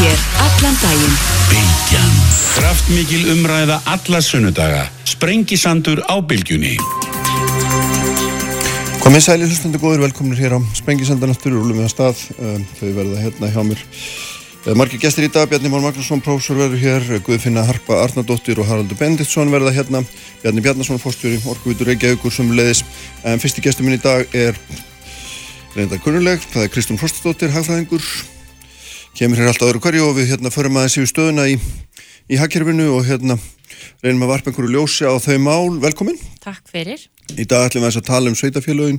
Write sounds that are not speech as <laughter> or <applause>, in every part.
hér allan daginn. Bylgjan. Kraftmikil umræða alla sunnudaga. Sprengisandur á bylgjunni. Komið sæli hlustandu góður, velkominir hér á Sprengisandan aftur, rúlum við að stað. Um, þau verða hérna hjá mér. Uh, margir gestir í dag, Bjarni Már Magnússon, prófessor verður hér, Guðfinna Harpa Arnardóttir og Haraldur Benditsson verða hérna, Bjarni Bjarnason, fórstjóri, Orkuvítur Reykjavíkur sem leiðis. Um, fyrsti gestur minn í dag er reyndar kunnuleg, það er Kristján Frostadóttir, hagfræðingur, kemur hér alltaf öðru hverju og við hérna förum aðeins yfir stöðuna í, í hagkerfinu og hérna reynum að varpa einhverju ljósi á þau mál. Velkomin. Takk fyrir. Í dag ætlum við að tala um sveitafélögin,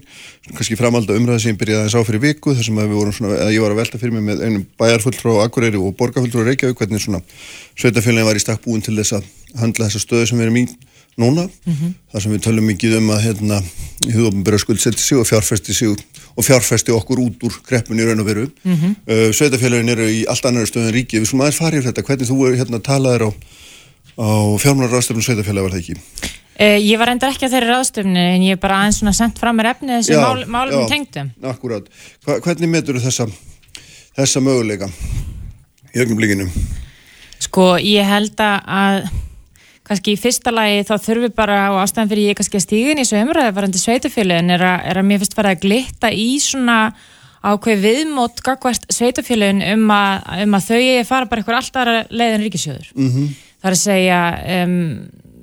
kannski framalda umræði sem byrjaði að sá fyrir viku, þar sem við vorum svona, að ég var að velta fyrir mig með einum bæjarfulltrú á Akureyri og borgarfulltrú á Reykjavík, hvernig svona sveitafélagin var í stakk búin til þess að handla þessa stöðu sem við erum í núna, mm -hmm. þar sem við tölum mikið um að hérna í hugofnbyrja skuldsetti sig og fjárfesti sig og fjárfesti okkur út úr kreppunni í raun og veru. Mm -hmm. uh, sveitafélagin eru í allt annar stöðun ríki, við svona aðeins farið þetta, hvernig þú er hérna talaðir á, á fjármálarraðstöfnum sveitafélag var það ekki? Uh, ég var enda ekki að þeirra ráðstöfnu en ég er bara aðeins svona sendt fram með efni þessu mál, málum tengdum. Akkurát. Hva, hvernig metur þessa, þessa möguleika í ögnum blíkinu? Sko ég held að kannski í fyrsta lagi þá þurfum bara á ástæðan fyrir ég kannski að stíðin í þessu umræðu varandi sveitafélagin er, er að mér finnst fara að glitta í svona ákveð viðmót gagvært sveitafélagin um um að þau fara bara eitthvað alltaf leiðin ríkisjóður. Mm -hmm. Það er að segja um,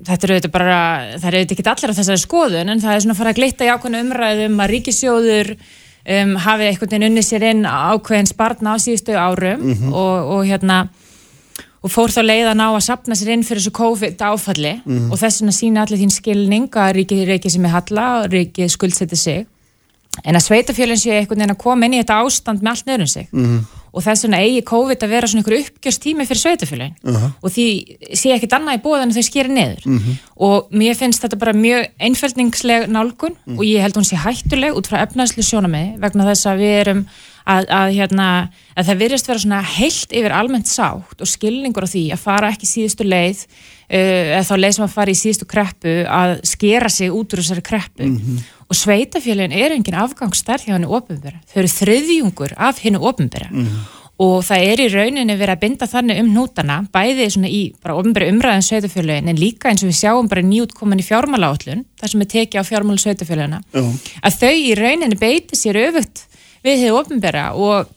þetta eru auðvitað bara, það eru auðvitað ekki allir á þessari skoðun en það er svona að fara að glitta í ákveðinu umræðu um að ríkisjóður um, hafi eitthvað unnið sér inn ákveðin spartna á síðustu árum mm -hmm. og, og hérna og fór þá leið að ná að sapna sér inn fyrir þessu COVID áfalli mm -hmm. og þess vegna sína allir þín skilning að ríkið er ríkið sem er halla og ríkið skuldseti sig en að sveitafjölinn sé einhvern veginn að koma inn í þetta ástand með allt nöðrum sig mm -hmm. og þess vegna eigi COVID að vera svona einhver uppgjörstími fyrir sveitafjölinn uh -huh. og því sé ekkit annað í bóðan að þau skeri neður mm -hmm. og mér finnst þetta bara mjög einfældningsleg nálgun mhm. og ég held hún sé hættuleg út frá efnaðslu sjónami vegna þess að við erum að, að, hérna, að það virðist vera svona heilt yfir almennt sátt og skilningur á því að fara ekki síðustu leið uh, eða þá leið sem að fara í síðustu kreppu að skera sig út úr þessari kreppu mm -hmm. og sveitafélagin er engin afgangsstærð hjá henni ofinbæra, þau eru þröðjungur af henni ofinbæra mm -hmm. og það er í rauninni verið að binda þannig um nútana bæði svona í bara ofinbæra umræðan sveitafélagin en líka eins og við sjáum bara nýjútkomin í fjármála átlun, þar sem er tekið á fjármála sveitafélagina, uh -huh. að þau í rauninni beiti sér öfugt við hefur ofnbæra og,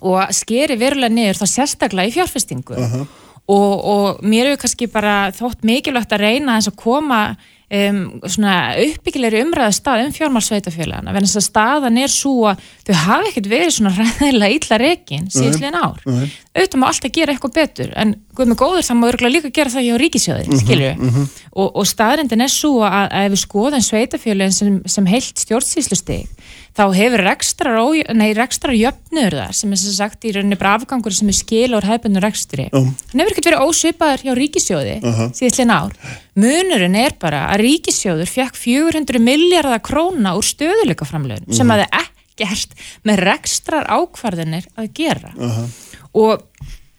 og skeri verulega niður þá sérstaklega í fjárfestingu uh -huh. og, og mér hefur kannski bara þótt mikilvægt að reyna þess að koma um, uppbyggilegri umræða stað um fjármálsveitafélagana en þess að staðan er svo að þau hafa ekkert verið svona <laughs> ræðilega illa reygin síðan ár uh -huh. auðvitað má alltaf gera eitthvað betur en með góður það má örgulega líka gera það hjá ríkisjóðir uh -huh. skilju uh -huh. og, og staðrindin er svo að, að ef við skoðum sveitafélagin sem, sem heilt stjórnsýslusteg þá hefur rekstrar jöfnur þar sem er sem sagt í rauninni bara afgangur sem er skil og hefðbundur rekstri uh -huh. hann hefur ekkert verið ósvipaður hjá ríkisjóði uh -huh. síðan ár munurinn er bara að ríkisjóður fekk 400 miljardar króna úr stöðuleikaframlegin uh -huh. sem mhm. að það ekkert með rekstrar ákvarðinir að gera og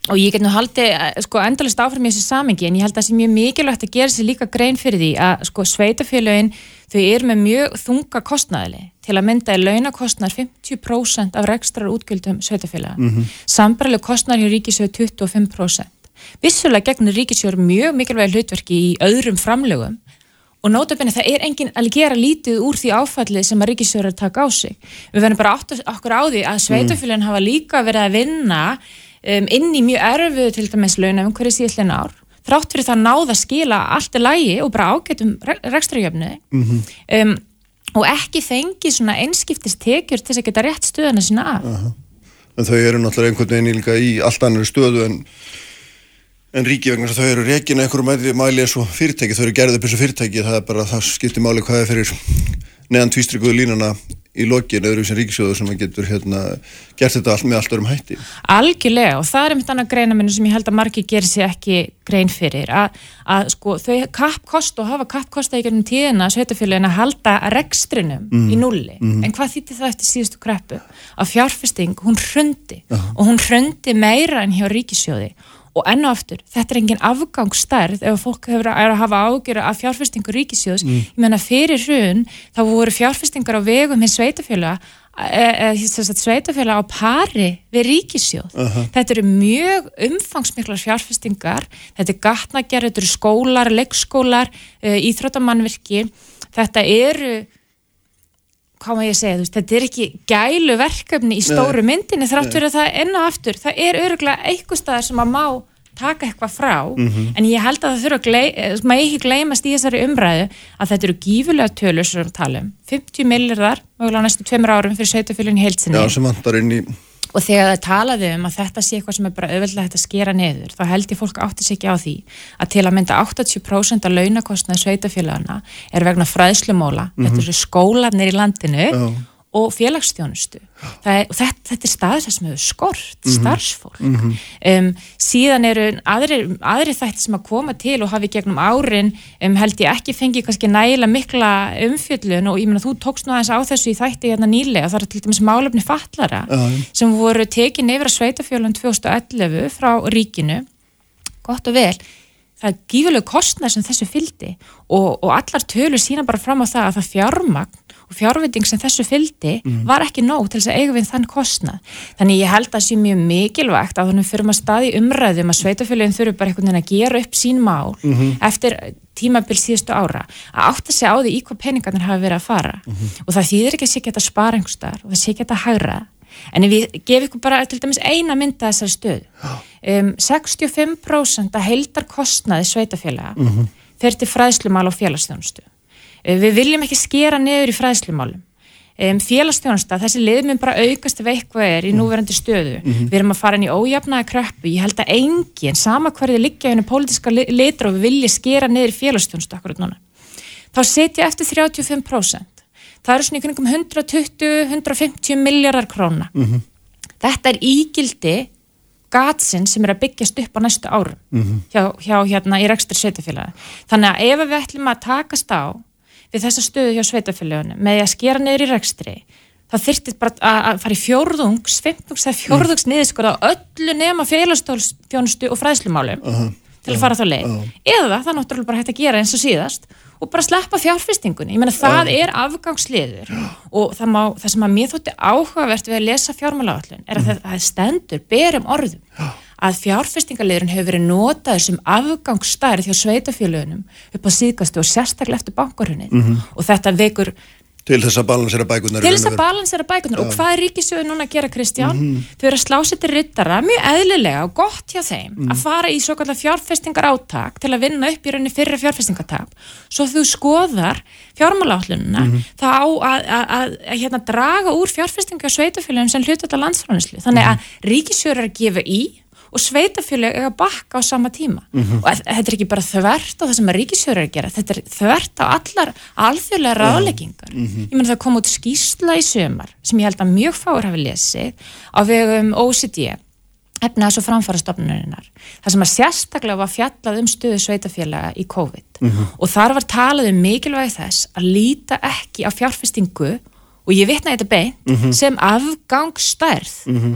og ég get nú haldið sko, endalist áfram í þessu samengi en ég held að það sé mjög mikilvægt að gera sér líka grein fyrir því að sko, sveitafélagin þau eru með mjög þunga kostnæðili til að mynda í launakostnar 50% af rekstrar útgjöldum sveitafélaga. Mm -hmm. Sambarleg kostnar hjá ríkisjóðu 25%. Vissulega gegnur ríkisjóður mjög mikilvæg hlutverki í öðrum framlegum og nótabene það er enginn að gera lítið úr því áfallið sem að ríkisjóður er að taka á sig. Við verðum bara okkur á því að sveitafélagin hafa líka verið að vinna um, inn í mjög erfiðu til dæmis launum hverju síðan ár þrátt fyrir það náða skila allt er lægi og bara ágætum rekstrajöfni mm -hmm. um, og ekki fengi svona einskiptist tekjur til þess að geta rétt stöðuna sína af. Uh -huh. En þau eru náttúrulega einhvern veginn líka í allt annar stöðu en, en ríki vegna þess að þau eru reygin eitthvað mæli eins og fyrirtæki, þau eru gerðið upp eins og fyrirtæki, það er bara, það skiptir máli hvað það fyrir neðan tvístrikuðu línuna í lokin öðru sem ríkisjóður sem getur hérna, gert þetta allt með allt örum hætti Algjörlega og það er um þannig greina minn sem ég held að margi gerir sér ekki grein fyrir að, að sko þau kappkost og hafa kappkosta í gernum tíðina sveitafélagin að halda rekstrinum mm. í nulli mm. en hvað þýtti það eftir síðustu kreppu að fjárfesting hún -huh. og hún hrundi meira en hjá ríkisjóði og enn og aftur, þetta er engin afgangsstærð ef fólk hefur að hafa ágjöru af fjárfestingu ríkisjóðs, mm. ég menna fyrir hrun þá voru fjárfestingar á vegum hins sveitafjöla e, e, sveitafélag á pari við ríkisjóð. Uh -huh. Þetta eru mjög umfangsmiklar fjárfestingar, þetta er gatnagerð, þetta eru skólar, leikskólar, e, íþróttamannvirki, þetta eru hvað maður ég segja, veist, þetta er ekki gælu verkefni í stóru myndinni þrátt fyrir að það enna aftur, það er öruglega eitthvað staðar sem að má taka eitthvað frá mm -hmm. en ég held að það þurfa að eh, maður ekki gleymast í þessari umræðu að þetta eru gífulega tölur sem við talum 50 millirðar, mögulega næstu tveimur árum fyrir sveitufylun í heilsinni Já, sem vantar inn í og þegar það talaði um að þetta sé eitthvað sem er bara auðvitað hægt að skera neður, þá held ég fólk átti sig ekki á því að til að mynda 80% af launakostnaði sveitafélagana er vegna fræðslumóla, mm -hmm. þetta eru skólanir í landinu oh og félagsstjónustu er, og þetta, þetta er staður sem hefur skort mm -hmm. starfsfólk mm -hmm. um, síðan eru aðri, aðri þætti sem að koma til og hafi gegnum árin um, held ég ekki fengið kannski nægilega mikla umfjöllun og ég menna þú tókst nú aðeins á þessu í þætti hérna nýlega það er til dæmis málefni fallara uh. sem voru tekið nefra sveitafjölun 2011 frá ríkinu gott og vel það er gífurlegu kostnær sem þessu fyldi og, og allar tölur sína bara fram á það að það fjármagn og fjárviting sem þessu fyldi mm. var ekki nóg til þess að eiga við þann kostnað. Þannig ég held að það sé mjög mikilvægt að þannig fyrir maður staði umræðum að sveitafélagin þurfu bara einhvern veginn að gera upp sín mál mm -hmm. eftir tímabil síðustu ára að átta sig á því í hvað peningarnir hafa verið að fara mm -hmm. og það þýðir ekki að sé geta spara einhverstaðar og það sé geta hægra en ef við gefum ykkur bara til dæmis eina mynda þessari stöð um, 65% að heldar kostnaði sveitafélaga -hmm. fer til fræðslumál og félagsþjónustu Eh, við viljum ekki skera neður í fræðslumálum. Um, Félagsstjónasta, þessi liðminn bara aukast ef eitthvað er í mm. núverandi stöðu. Mm -hmm. Við erum að fara inn í ójafnaða kröppu. Ég held að enginn, sama hverju liggja henni pólitíska litra og við viljum skera neður í félagsstjónasta akkurat núna. Þá setja eftir 35%. Það eru svona í kringum 120-150 miljardar króna. Mm -hmm. Þetta er ígildi gatsinn sem er að byggjast upp á næstu árum mm -hmm. hjá, hjá hérna í rekstur setjafélagi. Þannig að ef við ætlum að takast á við þessa stöðu hjá sveitafélagunum með að skera neyður í rekstri það þyrtir bara að fara í fjórðungs, femtungs eða fjórðungs mm. niðurskora öllu nema félagstólstjónustu og fræðslumálum uh -huh. til að fara þá leið. Uh -huh. Eða það náttúrulega bara hægt að gera eins og síðast og bara sleppa fjárfestingunni. Ég menna það er afgangsliður og það, má, það sem að mér þótti áhugavert við að lesa fjármálagállin er að það stendur berum orðum að fjárfestingaliðurinn hefur verið notaður sem afgangsstærð hjá sveitafélögunum upp á síðgastu og sérstaklega eftir bankarhunni mm -hmm. og þetta vekur til þess að balansera bækunar til þess að balansera bækunar ja. og hvað er Ríkisjóður núna að gera Kristján? Mm -hmm. Þau eru að slá sér til rittara mjög eðlilega og gott hjá þeim mm -hmm. að fara í svo kallar fjárfestingar áttak til að vinna upp í rauninni fyrir fjárfestingartap svo þú skoðar fjármálállununa mm -hmm. þá að, að, að, að hérna, draga úr fjárfestingar sveitafélagum sem hluta þetta landsfránislu þannig að Ríkisjóður er að gefa í og sveitafjölu eiga bakka á sama tíma mm -hmm. og þetta er ekki bara þvert á það sem að ríkisjóður er að gera, þetta er þvert á allar alþjóðlega ráðleggingar mm -hmm. ég menn það kom út skýrsla í sömar sem ég held að mjög fáur hafi lesið á vegum OCD efnaðs og framfarastofnurinnar það sem að sérstaklega var fjallað um stöðu sveitafjöla í COVID mm -hmm. og þar var talað um mikilvægi þess að líta ekki á fjárfestingu og ég vitna þetta beint mhm. sem afgangsstærð mhm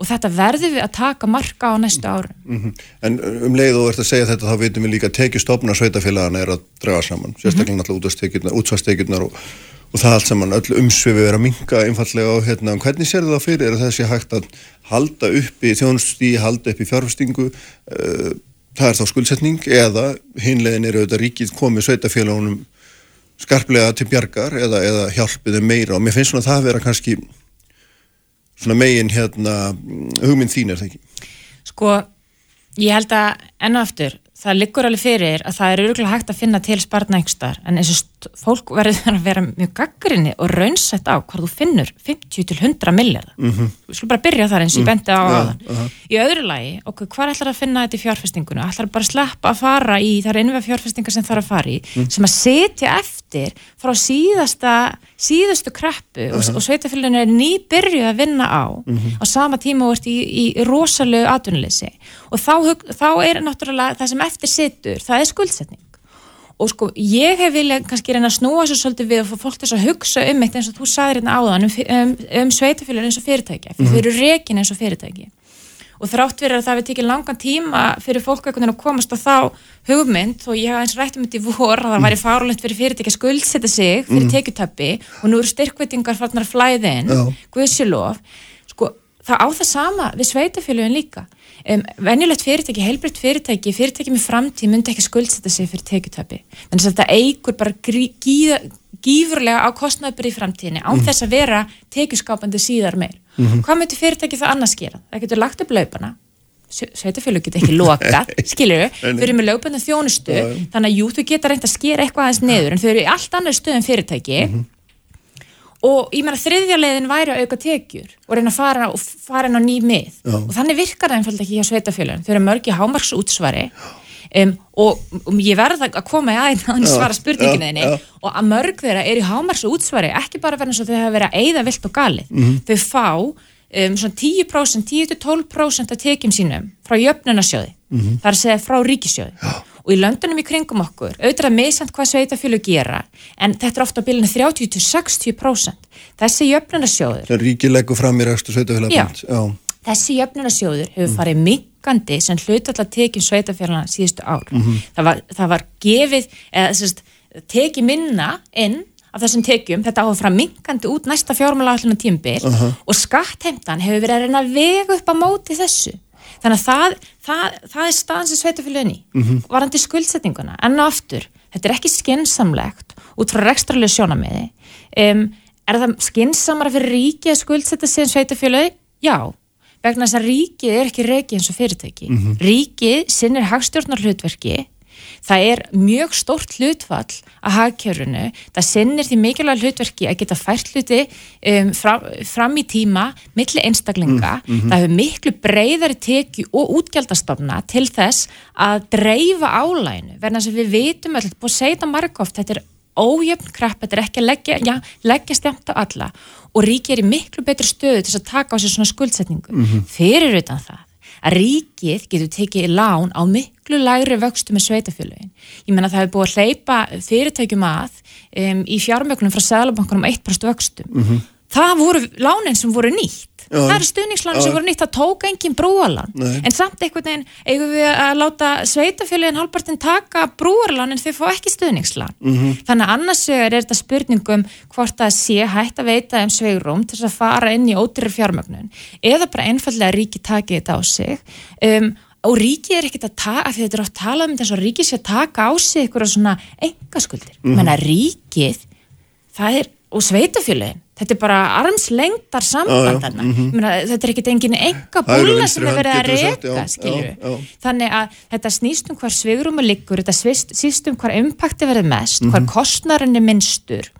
og þetta verður við að taka marka á næstu árum. Mm -hmm. En um leið og verður að segja þetta þá veitum við líka að tekjustofna sveitafélagana er að draga saman, sérstaklega mm -hmm. náttúrulega útsvarstekjurnar og, og það allt saman, öll umsvifi verður að minka einfallega á hérna, hvernig sér það fyrir, er þessi hægt að halda upp í þjónustíði, halda upp í fjárfestingu, uh, það er þá skuldsetning eða hinlegin er auðvitað ríkið komið sveitafélagunum skarplega til bjargar eða, eða hjálpiðu meira og mér finnst svona það að vera kannski svona megin hérna hugmynd þín er það ekki? Sko, ég held að ennu aftur, það liggur alveg fyrir að það er öruglega hægt að finna til spartna einhverstar en eins og fólk verður að vera mjög gaggrinni og raunsett á hvað þú finnur 50 til 100 miljardar mm -hmm. við skulum bara byrja þar eins og ég mhm. bendi á aðan uh -huh. í öðru lagi, okkur, hvað ætlar að finna þetta í fjárfestingunum, ætlar bara að sleppa að fara í þar innvega fjárfestingar sem þarf að fara í mm. sem að setja eftir frá síðasta síðustu kreppu og, og sveitafélaginu er nýbyrjuð að vinna á -huh. á sama tíma og ert í, í rosalegu atvinnuleysi og þá, þá er náttúrulega það sem eftir sittur, það er skuldsetning og sko ég hef viljað kannski reyna að snúa þessu svolítið við fá fólk þess að hugsa um eitt eins og þú sagði hérna áðan um, um, um sveitafélag eins og fyrirtæki, fyrir uh -huh. rekin eins og fyrirtæki. Og þrátt verið að það við tekið langan tíma fyrir fólk að komast á þá hugmynd og ég hafa eins rættum þetta í vor að það væri fárulegt fyrir fyrirtæki að skuldsetja sig fyrir mm. tekjutöppi og nú eru styrkveitingar farnar að flæðin, guðsilof sko, það á það sama við sveitafélugin líka um, venjulegt fyrirtæki, heilbriðt fyrirtæki fyrirtæki með framtíð myndi ekki skuldsetja sig fyrir tekjutöppi, þannig að þetta eigur bara gífurlega á kostnæðbyrði í framtíðinni án mm. þess að vera tekjuskápandi síðar meir. Mm -hmm. Hvað myndir fyrirtæki það annars gera? Það getur lagt upp laupana, sveitafélag getur ekki loka, <laughs> skiljur þau, eru með laupana þjónustu, þannig að jú, þau geta reynd að skera eitthvað aðeins neður, en þau eru í allt annar stöðum fyrirtæki mm -hmm. Og ég meina þriðja leiðin væri að auka tekjur og reyna að fara, fara inn á ný mið. Ja. og þannig virkar það einfalda ekki hjá sveitafélagin, þau eru mörgi hámarks útsvari Um, og um, ég verða að koma í aðeins að svara spurninginu þinni. og að mörg þeirra er í hámars og útsvari ekki bara verðan svo þau hafa verið að eigða vilt og galið. Mm -hmm. þau fá um, 10%, 10-12% af tekjum sínum frá jöfnunasjóði mm -hmm. það er að segja frá ríkisjóði Já. Og í löndunum í kringum okkur auðvitað meðsamt hvað sveitafjölu gera en þetta er ofta á bílinu 30-60% þessi jöfnunasjóður Ríkilegu fram í rækstu sveitafjölu þessi jöfnunasjóður hefur farið mikið hækkandi sem hlutallar tekjum sveitafélagana síðustu ár. Mm -hmm. það, var, það var gefið, tekið minna inn af þessum tekjum, þetta áður frá minkandi út næsta fjármálagállinu tímbil uh -huh. og skattheimtan hefur verið að reyna að vega upp á móti þessu. Þannig að það, það, það er staðan sem sveitafélagin í. Mm -hmm. Varandi skuldsetninguna, enn og aftur, þetta er ekki skinsamlegt út frá rekstralega sjónamiði. Um, er það skinsamara fyrir ríki að skuldsetta sig en sveitafélagi? Já, vegna þess að ríkið er ekki reikið eins og fyrirtæki. Mm -hmm. Ríkið sinnir hagstjórnar hlutverki, það er mjög stórt hlutfall að hagkjörunu, það sinnir því mikilvæg hlutverki að geta fært hluti um, fram, fram í tíma millir einstaklinga, mm -hmm. það hefur miklu breyðari teki og útgjaldastofna til þess að dreifa álæginu, verðan þess að við veitum alltaf, búið að segja þetta margóft, þetta er ójöfn krapp, þetta er ekki að leggja, já, leggja stemt á alla. Og ríkið er í miklu betri stöðu til að taka á sér svona skuldsetningu. Mm -hmm. fyrir utan það að ríkið getur tekið lán á miklu lægri vöxtu með sveitafélagin. Ég menna það hefur búið að hleypa fyrirtækjum að um, í fjármögnum frá Sælabankunum 1% vöxtum. Mm -hmm. Það voru lánin sem voru nýtt. Já. það eru stuðningsláni sem voru nýtt að tóka engin brúarlán, en samt einhvern veginn eigum við að láta sveitafélagin halvpartin taka brúarlán en þau fá ekki stuðningslán, mm -hmm. þannig að annars er þetta spurningum hvort að sé hægt að veita um sveigrum til að fara inn í ótyrir fjármögnun, eða bara einfallega ríki taki þetta á sig. Um, og ríki er ekkert að taka, af því þetta er oft talað um þess að ríki sé að taka á sig eitthvað svona engaskuldir, mm -hmm. menna ríkið það er, og sveitafélagin þetta er bara armslengtar samband þarna, mm -hmm. þetta er ekkert engin enga búla sem er verið að skilju, þannig að þetta snýst um hver svigurum og liggur, þetta snýst um hver impakti verið mest, mm -hmm. hver mhm. kostnarinn er minnstur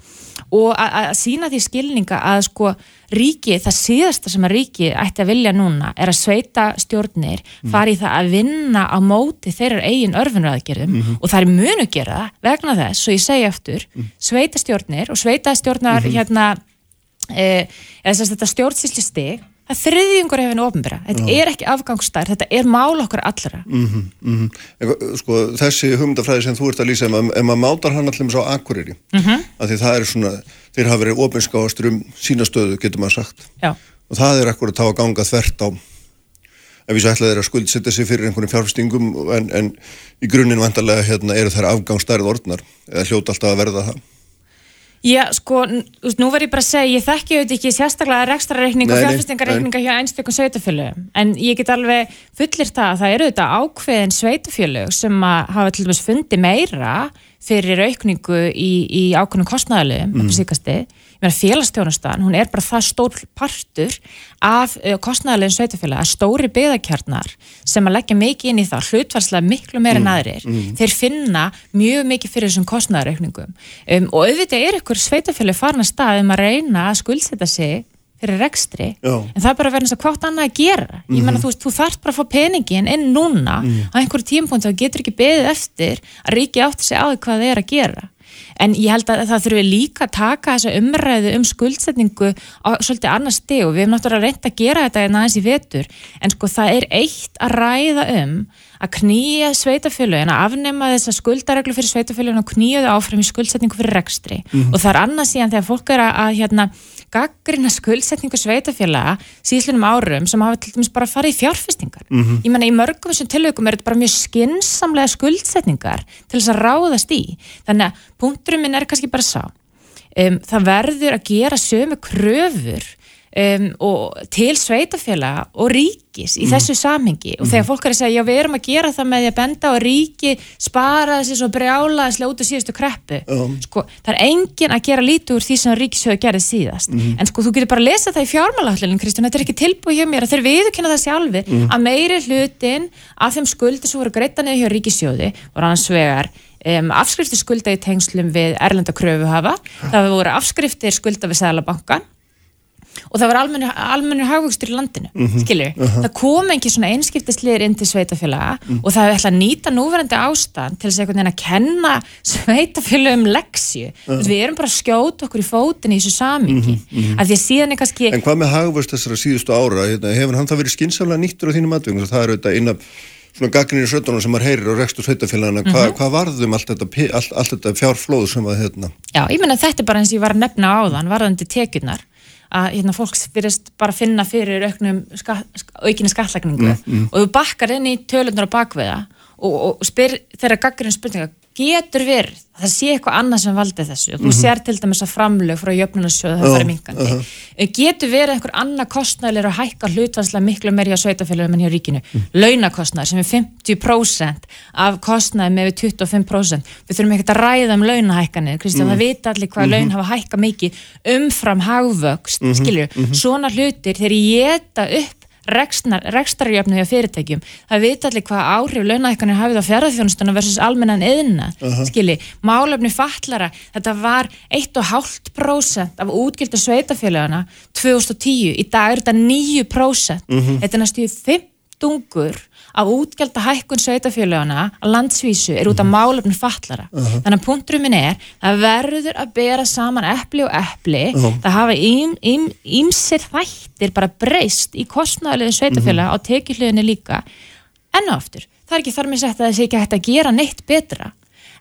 og að sína því skilninga að sko ríki, það síðasta sem að ríki ætti að vilja núna er að sveita stjórnir mhm. fari það að vinna á móti þeirra eigin örfunraðgerðum mm -hmm. og það er munu gera vegna þess, svo ég segja eftir mhm. sveita stjórnir og sveita stjórnar hérna eða þess að þetta stjórnsýsli stig það þriðjungur hefur nú ofnbæra þetta Já. er ekki afgangsstær, þetta er mál okkur allra mm -hmm, mm -hmm. Sko, þessi hugmyndafræði sem þú ert að lýsa ef maður, maður mátar hann allir með svo akkurýri mm -hmm. af því það er svona þeir hafa verið ofinskáastur um sína stöðu getur maður sagt Já. og það er akkur að tá að ganga þvert á ef við svo ætlaði að skuldsetja sig fyrir einhvern fjárfstingum en, en í grunninn vantarlega hérna, eru þær afgangsstærið orðnar eða hljóta alltaf að verða það Já, sko, nú verður ég bara að segja, ég þekki auðvitað ekki sérstaklega rekstrareikning og fjárfestingareikninga hjá einstaklega sveitafjölu, en ég get alveg fullir það að það eru auðvitað ákveðin sveitafjölu sem að hafa til dæmis fundi meira fyrir aukningu í, í ákveðnum kostnæðalöfum, mm. síkasti, ég meina félagstjónustan, hún er bara það stór partur af uh, kostnæðalöfum sveitafjöla, að stóri byðakjarnar sem að leggja mikið inn í það, hlutvarslega miklu meira mm. naðrir, mm. þeir finna mjög mikið fyrir þessum kostnæðaraukningum um, og auðvitað er ykkur sveitafjölu farin að stað um að reyna að skuldsetja sig fyrir rekstri, Já. en það er bara verið hvað annað að gera, ég mm -hmm. menna þú, þú þarf bara að fá peningin inn núna mm. á einhverju tímpunkt og getur ekki beðið eftir að ríki átti sig á því hvað það er að gera en ég held að það þurfi líka að taka þessa umræðu um skuldsetningu á svolítið annar steg og við hefum náttúrulega reynd að gera þetta en aðeins í vetur, en sko það er eitt að ræða um að knýja sveitafélagin, að afnema þessa skuldareglu fyrir sveitafélagin og knýja þau áfram í skuldsetningu fyrir rekstri mm -hmm. og það er annað síðan þegar fólk er að, að hérna, gaggrina skuldsetningu sveitafélaga síðlunum árum sem hafa til dæmis bara farið í fjárfestingar. Mm -hmm. Ég menna í mörgum þessum tilvægum er þetta bara mjög skinsamlega skuldsetningar til þess að ráðast í. Þannig að punkturum minn er kannski bara sá. Um, það verður að gera sömu kröfur Um, og til sveitafélaga og ríkis í mm. þessu samhengi og mm. þegar fólk er að segja já við erum að gera það með því að benda og ríki spara þessi svo brjálaðislega út á síðustu kreppu um. sko, það er engin að gera lítið úr því sem ríkisöðu gerði síðast mm. en sko þú getur bara að lesa það í fjármálahallin Kristján, þetta er ekki tilbúið hjá mér að þeir viðkynna það sjálfi mm. að meiri hlutin af þeim skuldi sem voru greita neðu hjá ríkisjóði voru annars vegar Um, afskriftir skulda í tengslum við erlenda kröfu hafa, það voru afskriftir skulda við Sælabankan og það var almennu hagvöxtur í landinu mm -hmm. skilju, uh -huh. það kom ekki svona einskiptisliðir inn til sveitafélaga mm. og það er ætla að nýta núverandi ástand til þess að kenna sveitafélag um leksju, uh -huh. við erum bara að skjóta okkur í fótinn í þessu samingi mm -hmm. af því að síðan er kannski En hvað með hagvöxt þessara síðustu ára, hérna, hefur hann það verið skinsamlega nýttur á þínum aðvöngum, það er auðvitað eina svona gagnir í sötunum sem maður heyrir á rekstur sveitafélagana, Hva, -hmm. hvað varðum allt þetta, allt, allt þetta fjárflóð sem að hérna? Já, ég menna þetta er bara eins og ég var að nefna á þann varðandi tekjurnar að hérna, fólk fyrirst bara finna fyrir auknum ska, aukinni skattlagningu mm, mm. og þú bakkar inn í tölunar og bakveða og, og spyr þeirra gaggarinn spurninga getur verið að það sé eitthvað annað sem valdi þessu þú mm -hmm. sér til dæmis að framlög frá jöfnunarsjóðu það fara minkandi uh -huh. getur verið einhver annað kostnæðilega að hækka hlutvanslega miklu meiri á sveitafélagum en hjá ríkinu mm. launakostnæðir sem er 50% af kostnæði með 25% við þurfum ekkert að ræða um launahækkanir Kristján, mm. það vita allir hvað -hmm. laun hafa hækka mikið umfram hagvöxt -hmm. skilju, -hmm. svona hlutir þegar ég geta upp rekstarjöfnu hjá fyrirtækjum það veit allir hvað áhrif launahækkanir hafið á fjaraðfjónustuna versus almennan eðina uh -huh. skilji, málefni fallara þetta var 1,5% af útgildu sveitafélagana 2010, í dag er þetta 9% uh -huh. þetta er næstu 50 að útgjálta hækkun sveitafélagana að landsvísu er út af mhm. málefnum fallara. Uh -huh. Þannig að punkturum minn er að verður að bera saman eppli og eppli, uh -huh. það hafa ímsir þættir bara breyst í kostnæðulegin sveitafélaga uh -huh. á tekjuhliðinni líka. Enná aftur, það er ekki þar með sett að sé ekki hægt að gera neitt betra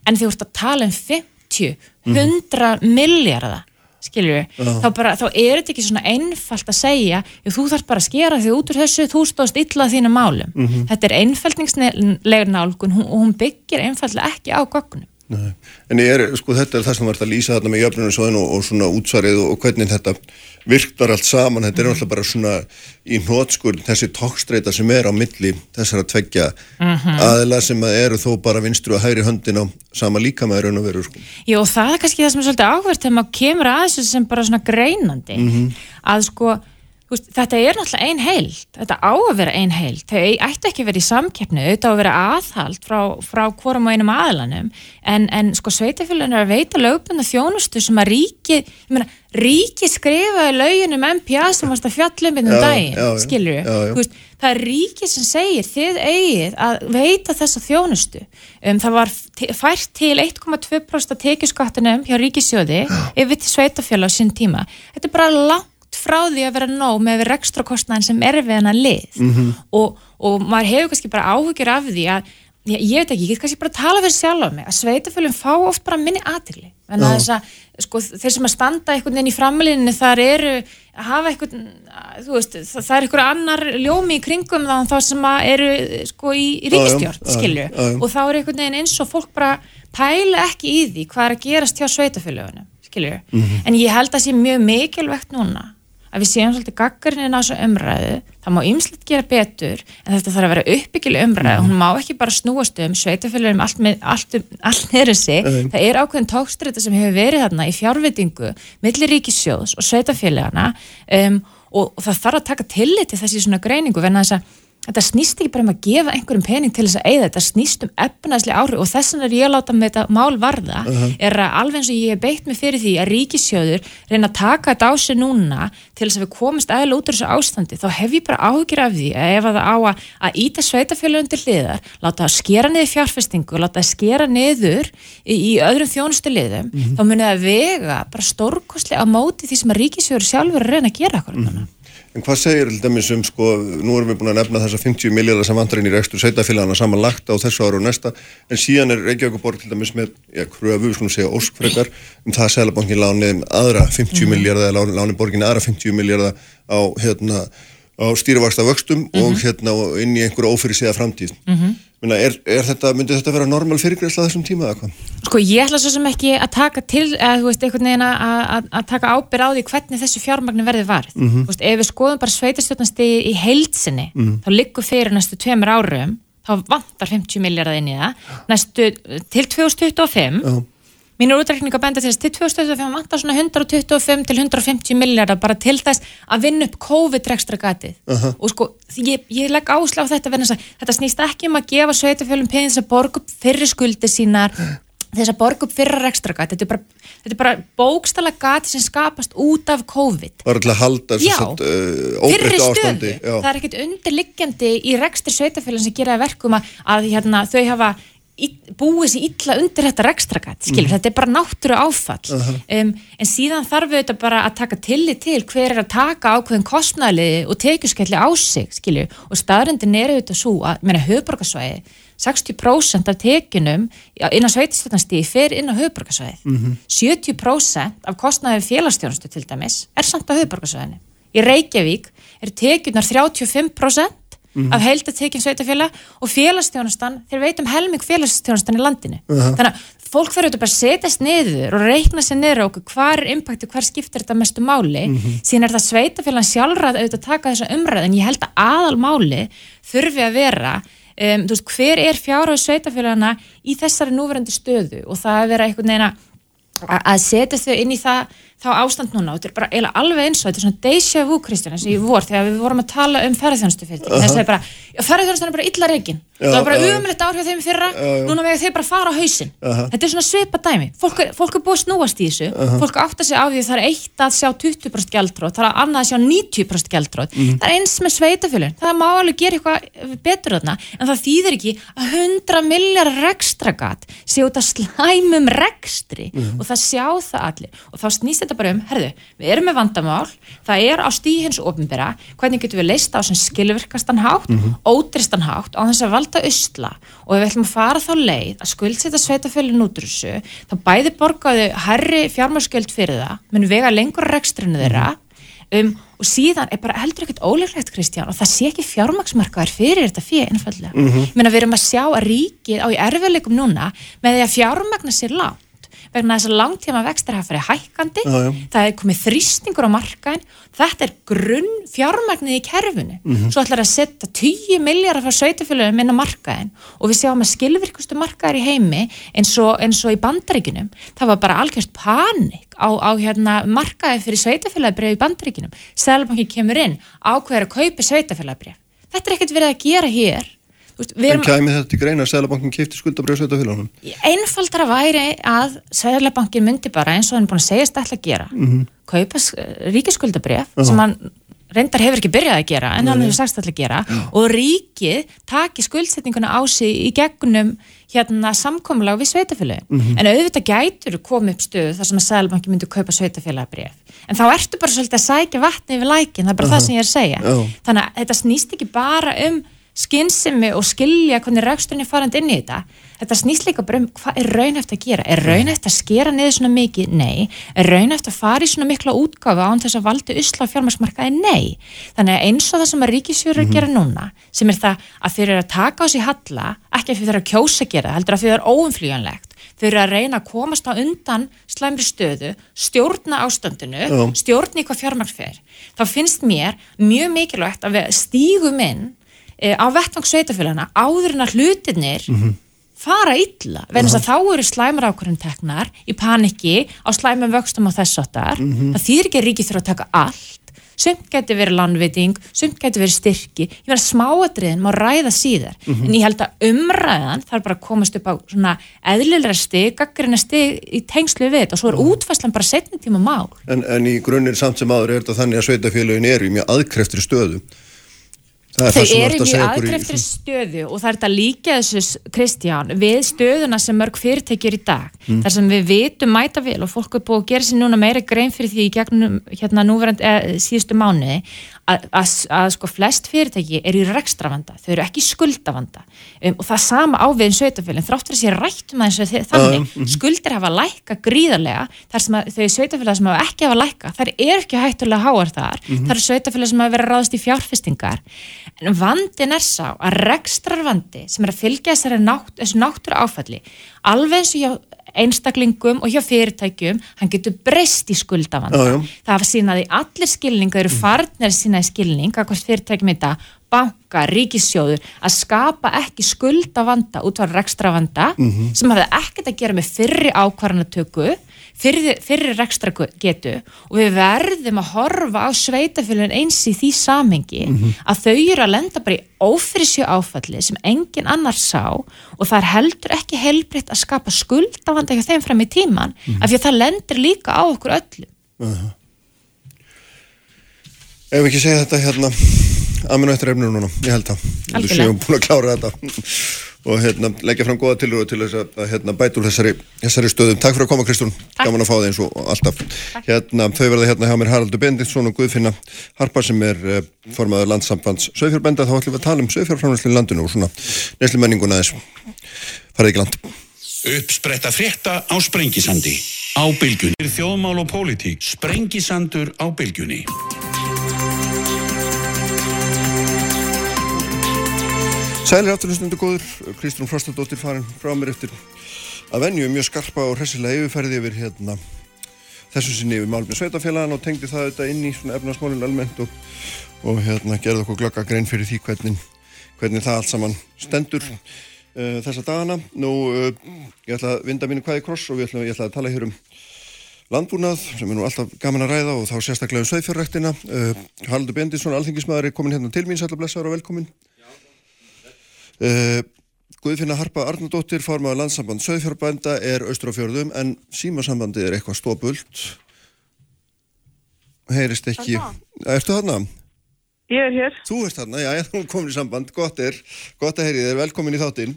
en því ert að tala um 50, 100 miljardar skilju, þá, bara, þá er þetta ekki svona einfalt að segja þú þarf bara að skera því út úr þessu þú stóðst illa þínu málum mm -hmm. þetta er einfaldningslegur nálgun og hún byggir einfallega ekki á gögnum Nei. En er, sko, þetta er það sem vart að lýsa þarna með jöfnunum og, og svona útsvarið og, og hvernig þetta virktar allt saman, þetta er mm -hmm. alltaf bara svona í nótskur þessi tókstreita sem er á milli þessar að tveggja mm -hmm. aðila sem að eru þó bara vinstru að hægri höndin á sama líka með raun og veru sko. Jó, það er kannski það sem er svolítið áhvert þegar maður kemur að þessu sem bara svona greinandi mm -hmm. að sko Veist, þetta er náttúrulega ein heild, þetta á að vera ein heild, þau ættu ekki að vera í samkeppnu, auðvitað á að vera aðhald frá, frá hvorum og einum aðlanum, en, en sko sveitafélagin er að veita að ríki, skrifaði löginum MPA sem varst að fjallum innum daginn, skilur við, það er ríki sem segir þið eigið að veita þessa þjónustu, um, það var fært til 1,2% tekjuskattunum hjá ríkisjóði yfir til sveitafélag á sín tíma, þetta er bara langt frá því að vera nóg með rekstra kostnæðin sem er við hennar lið. Mm -hmm. og, og maður hefur kannski bara áhugir af því að ég, ég veit ekki, ég get kannski bara tala fyrir sjálf á mig að sveitafölum fá oft bara minni aðtili en að þess að sko, þeir sem að standa einhvern veginn í framlinni þar eru að hafa einhvern veist, það, er einhver annar ljómi í kringum þá sem eru sko, í, í ríkistjórn, skilju. og þá er einhvern veginn eins og fólk bara pæla ekki í því hvað er að gerast hjá sveitafölunum, skilju. Mm -hmm. en ég held að það sé mjög mikilvægt núna að við séum svolítið gaggarinn á þessu umræðu, það má ymslitt gera betur en þetta þarf að vera uppbyggileg umræðu, hún má ekki bara snúast um sveitafélagum um allt, allt, um, allt neyru sig, mm. það er ákveðin tókstrita sem hefur verið þarna í fjárvitingu millir ríkissjóðs og sveitafélagana um, og, og það þarf að taka tillit til þessi svona greiningu, venna þess að þetta snýst ekki bara um að gefa einhverjum pening til þess að eigða, þetta snýst um efnaðslega áhrif og þess vegna er ég að láta með þetta mál varða uh -huh. er að alveg eins og ég hef beitt mig fyrir því að ríkisjóður reyna að taka þetta á sig núna til þess að við komist aðeins út úr þessu ástandi, þá hef ég bara áhugir af því að ef það á að, að íta sveitafjölu undir liðar, láta það skera niður fjárfestingu, láta það skera niður í, í öðrum þjónustu liðum uh mhm. -huh. þá munið að vega bara stórkostlega á móti því sem að ríkisjóður sjálfur reyna að gera En hvað segir til dæmis um, sko, nú erum við búin að nefna þessa 50 miljardar sem vantar inn í rekstur sveitafélagana samanlagt á þessu ára og næsta, en síðan er Reykjavíkuborg til dæmis með, já, kröfu, við skulum segja óskfrekar, um það að Sælabankin láni aðra 50 mm. miljardar, láni borgin aðra 50 miljardar á, hérna, á stýrivaksta vöxtum mm -hmm. og hérna inn í einhverju ófyrir síða framtíð. Mm -hmm. Minna, er, er þetta, myndi þetta vera normal fyrirgræsla þessum tíma eða hvað? Sko ég ætla svo sem ekki að taka til, eða þú veist, einhvern veginn að, að taka ábyrð á því hvernig þessu fjármagnu verði varð. Mm -hmm. Þú veist, ef við skoðum bara sveitarstjórnastegi í heilsinni, -hmm. þá liggur fyrir næstu tveimur árum, þá vantar 50 miljardar inn í það, næstu til 2025, uh -huh. Mínur útrækninga benda til þess til 2025 vantar svona 125 til 150 miljardar bara til þess að vinna upp COVID-rekstra gatið uh -huh. og sko ég, ég legg ásla á þetta að þetta snýst ekki um að gefa sveitafjölum peðins að borga upp fyrir skuldi sínar þess að borga upp fyrir rekstra gatið þetta er bara, þetta er bara bókstala gatið sem skapast út af COVID. Er til að halda þess að óbreytta ástandi Það er ekkit undirliggjandi í rekstri sveitafjölum sem gera verkum að, að hérna, þau hafa búið sér illa undir þetta rekstragat, skilur, mm. þetta er bara náttúru áfall uh -huh. um, en síðan þarf við þetta bara að taka tillit til hver er að taka ákveðin kostnæli og tekjuskelli á sig, skilur og staðrindin er auðvitað svo að, mér er höfbrukarsvæði 60% af tekinum innan sveitistöðnastíði fer inn á höfbrukarsvæði mm -hmm. 70% af kostnæði félagstjónustu til dæmis er samt á höfbrukarsvæðinu í Reykjavík er tekinar 35% Mm -hmm. af heildatekinn sveitafélag og félagstjónastan, þeir veitum helming félagstjónastan í landinu. Uh -huh. Þannig að fólk bara að setjast niður og reikna sér niður okkur hvað er impakti, hvað skiptir þetta mestu máli, mm -hmm. síðan er það sveitafélag sjálfræð auðvitað að taka þessa umræð en ég held að aðal máli þurfi að vera um, veist, hver er fjárhauð sveitafélagana í þessari núverandi stöðu og það að vera einhvern veginn að setja þau inn í það þá ástand núna þetta er bara eiginlega alveg eins og þetta er svona déjà vu Kristján eins og ég vor þegar við vorum að tala um ferðarþjónustu fyrir uh -huh. þess að er bara, ferðarþjónustu er bara illa reygin það var bara umöðulegt ár hjá þeim fyrra núna vega þeir bara fara á hausin uh -huh. þetta er svona sveipa dæmi, fólk er, fólk er búið að snúast í þessu, uh -huh. fólk átt að segja á því það er eitt að sjá 20% gældrót það er annað að sjá 90% gældrót mhm. það er eins með sveitafjölun, það má alveg gera eitthvað betur þarna, en það þýðir ekki að 100 miljar rekstragat sé út að slæmum rekstri mhm. og það sjá það allir og þá snýst þetta bara um, herðu, við erum með vandamál það er á stíhins ofnbæra hvernig getum við leista á sem skilvirkastan hátt mm -hmm. ódristan hátt á þess að valda usla og ef við ætlum að fara þá leið að skuldsetja sveitafölin út úr þessu þá bæði borgaðu herri fjármárskjöld fyrir það, menn vega lengur rekstrinu þeirra um, og síðan er bara heldur ekkert óleiklegt Kristján og það sé ekki fjármaksmarkaðar fyrir þetta fyrir ennfallega mm -hmm. menn að við erum að sjá að ríkið á í erfiðleikum núna með því að fjármagna sér lág vegna þess að langtíma vextir hafa farið hækkandi, já, já. það er komið þrýstingur á markaðin, þetta er grunn fjármagnið í kerfinu. Mm -hmm. svo ætlar að setja 10 miljardar frá sveitafélagum inn á markaðin og við sjáum að skilvirkustu markaðir í heimi eins og, eins og í bandaríkinum það var bara algjörst panik á, á hérna, markaði fyrir sveitafélagbrið í bandaríkinum, Sælabankin kemur inn ákveður að kaupi sveitafélagbrið þetta er ekkert verið að gera hér En kæmi þetta til greina að Sælabankin kipti skuldabrjóðsveita fylgjónum? Einfaldara væri að Sælabankin myndi bara eins og hann er búin að segja þetta alltaf að gera mm -hmm. kaupa ríkiskuldabrjóð uh -huh. sem hann reyndar hefur ekki byrjað að gera en hann hefur sagst alltaf að gera Já. og ríkið taki skuldsetninguna á sig í gegnum hérna samkomlag við sveitafélagi mm -hmm. en auðvitað gætur komið upp stöðu þar sem að Sælabankin myndi kaupa sveitafélagabrjóð en þá ertu bara svolítið að sækja vatni yfir lækin, það er bara uh -huh. það sem ég er að segja Já. þannig að þetta snýst ekki bara um skynsemi og skilja hvernig rækstunni farand inn í þetta þetta snýst líka bara um hvað er raunhæft að gera er raunhæft að skera niður svona mikið? Nei. Er raunhæft að fara í svona mikla útgáfa án þess að valda usla fjármarsmarkaði? Nei. Þannig að eins og það sem að ríkisfjörur mm -hmm. gera núna sem er það að þeir eru að taka á sig halla ekki að þeir eru að kjósa að gera heldur að þeir eru óumflíjanlegt þau eru að reyna að komast á undan slæmri stöðu, stjórna ástandinu oh. stjórni hvað fjármarsfer þá finnst mér mjög mikilvægt að við stígum inn á vettvang sveitafélagana áður en að hlutinir mm -hmm. fara illa, venast að þá eru slæmur ákvörðum teknar í paniki á slæmum vöxtum á þessartar mm -hmm. það þýr ekki ríkið þurfa að taka allt. Sumt getur verið landviting, sumt getur verið styrki. Ég verið að smáadriðin má ræða síðar. Mm -hmm. en ég held að umræðan þarf bara að komast upp á svona eðlilega stig, gaggarina stig í tengslu við þetta. Og svo er útfæslan bara setni tíma mál. En, en í grunnir samt sem aður er þetta þannig að sveitafélagin eru í mjög aðkreftur stöðu Þau eru mjög aðkreftir stöðu og það er þetta líka þessu Kristján við stöðuna sem mörg fyrirtekjur í dag mm. þar sem við vitum mæta vel og fólk er búið að gera sér núna meira grein fyrir því í gegnum hérna núverand eh, síðustu mánu að, að, að sko flest fyrirtæki er í rekstravanda, þau eru ekki skuldavanda. Um, og það sama áveginn sveitafélagin, þrátt fyrir sér rættum að þessu þannig, uh, uh, skuldir hafa lækka gríðarlega, þar sem að þau sveitafélag sem hafa ekki hafa lækka, þar er ekki hættulega háar þar, uh þar er sveitafélag sem hafa verið ráðast í fjárfestingar. En vandin er sá að rekstrarvandi sem er að fylgja þessari nátt, náttúru áfalli, alveg eins og hjá einstaklingum og hjá fyrirtækjum hann getur breyst í skuldavanda já, já. það sínaði allir skilning það eru farnir sínaði skilning að hvort fyrirtækjum þetta, banka, ríkissjóður að skapa ekki skuldavanda út á rekstravanda mm -hmm. sem hafa ekkert að gera með fyrri ákvarðanatöku fyrir, fyrir rekstra getu og við verðum að horfa á sveitafélagin eins í því samengi mm -hmm. að þau eru að lenda bara í ófyrirsjö áfalli sem engin annar sá og það er heldur ekki helbriðt að skapa skuldavanda ekki þeim fram í tíman mm -hmm. af því að það lendir líka á okkur öllum uh -huh. Ef við ekki segja þetta hérna að minn og eftir efninu núna, ég held að við séum búin að klára þetta og hérna, leggja fram goða tilröðu til þess að hérna, bæta úr þessari, þessari stöðum. Takk fyrir að koma Kristún, gaman að fá þig eins og alltaf. Hérna, þau verða hérna hjá mér Haraldur Benditsson og Guðfinna Harpa sem er eh, formadur landsambands Söðfjörbenda. Þá ætlum við að tala um Söðfjörframlæslu í landinu og svona nesli menninguna þess. Farðið ekki land. Uppspretta frétta á Sprengisandi. Á bylgunni. Þjóðmál og pólitík. Sprengisandur á bylgunni. Sælir afturlustundu góður, Kristrún Frostadóttir farin frá mér eftir að venju mjög skarpa og hressilega yfirferði yfir hérna þessu sinni yfir málumni sveitafélagan og tengdi það þetta inn í svona efnarsmálinn almennt og, og hérna gerði okkur glögga grein fyrir því hvernig, hvernig það allt saman stendur uh, þessa dagana. Nú, uh, ég ætla að vinda mínu hvaði kross og ætla, ég ætla að tala hér um landbúnað sem er nú alltaf gaman að ræða og þá sérstaklega um sveitfjörræktina. Uh, Haraldur Bendisson, alþingismæður, er komin hérna til mín, sætla blessaður og velkomin. Uh, Guðfinna Harpa Arnardóttir, formadur landsamband Söðfjörbænda er austur á fjörðum en símasambandi er eitthvað stópult heyrist ekki. Ertu þarna? Ég er hér. Þú ert þarna, já, þú komin í samband, gott er gott að heyri þér, velkomin í þáttinn.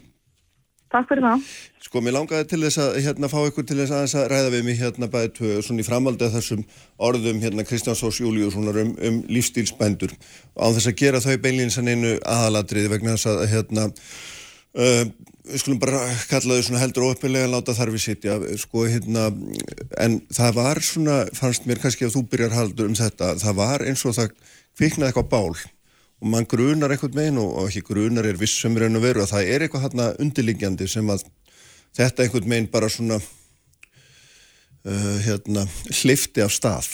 Takk fyrir það Sko, mér langaði til þess að hérna fá ykkur til þess að, að ræða við mig hérna bæðið svona í framaldi að þessum orðum hérna Kristján Sós Júliussonar um, um lífstílsbændur á þess að gera þau beinlýnsan einu aðaladriði vegna þess að hérna uh, við skulum bara kalla þau svona heldur óöppilega að láta þar við sitja sko hérna, en það var svona, fannst mér kannski að þú byrjar haldur um þetta, það var eins og það kviknaði eitthvað bál og mann grunar eitthvað megin og, og ekki grunar er vissum raun og veru að það er eitthvað hérna undirliggjandi sem að þetta einhvern megin bara svona uh, hérna hlifti af stað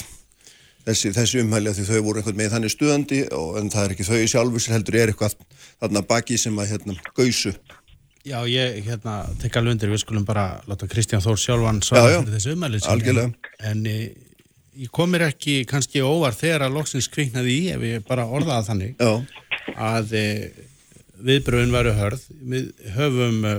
þessi, þessi umhælja því þau voru einhvern megin þannig stuðandi og, en það er ekki þau í sjálfu sem heldur er eitthvað þarna baki sem að hérna gausu. Já, ég hérna tek alveg undir, við skulum bara láta Kristján Þór sjálfan svara fyrir þessu umhælið en, en ég komir ekki kannski óvar þegar að loksins kviknaði í ef ég bara orðaða þannig Já. að e, viðbröðin varu hörð. Við höfum e,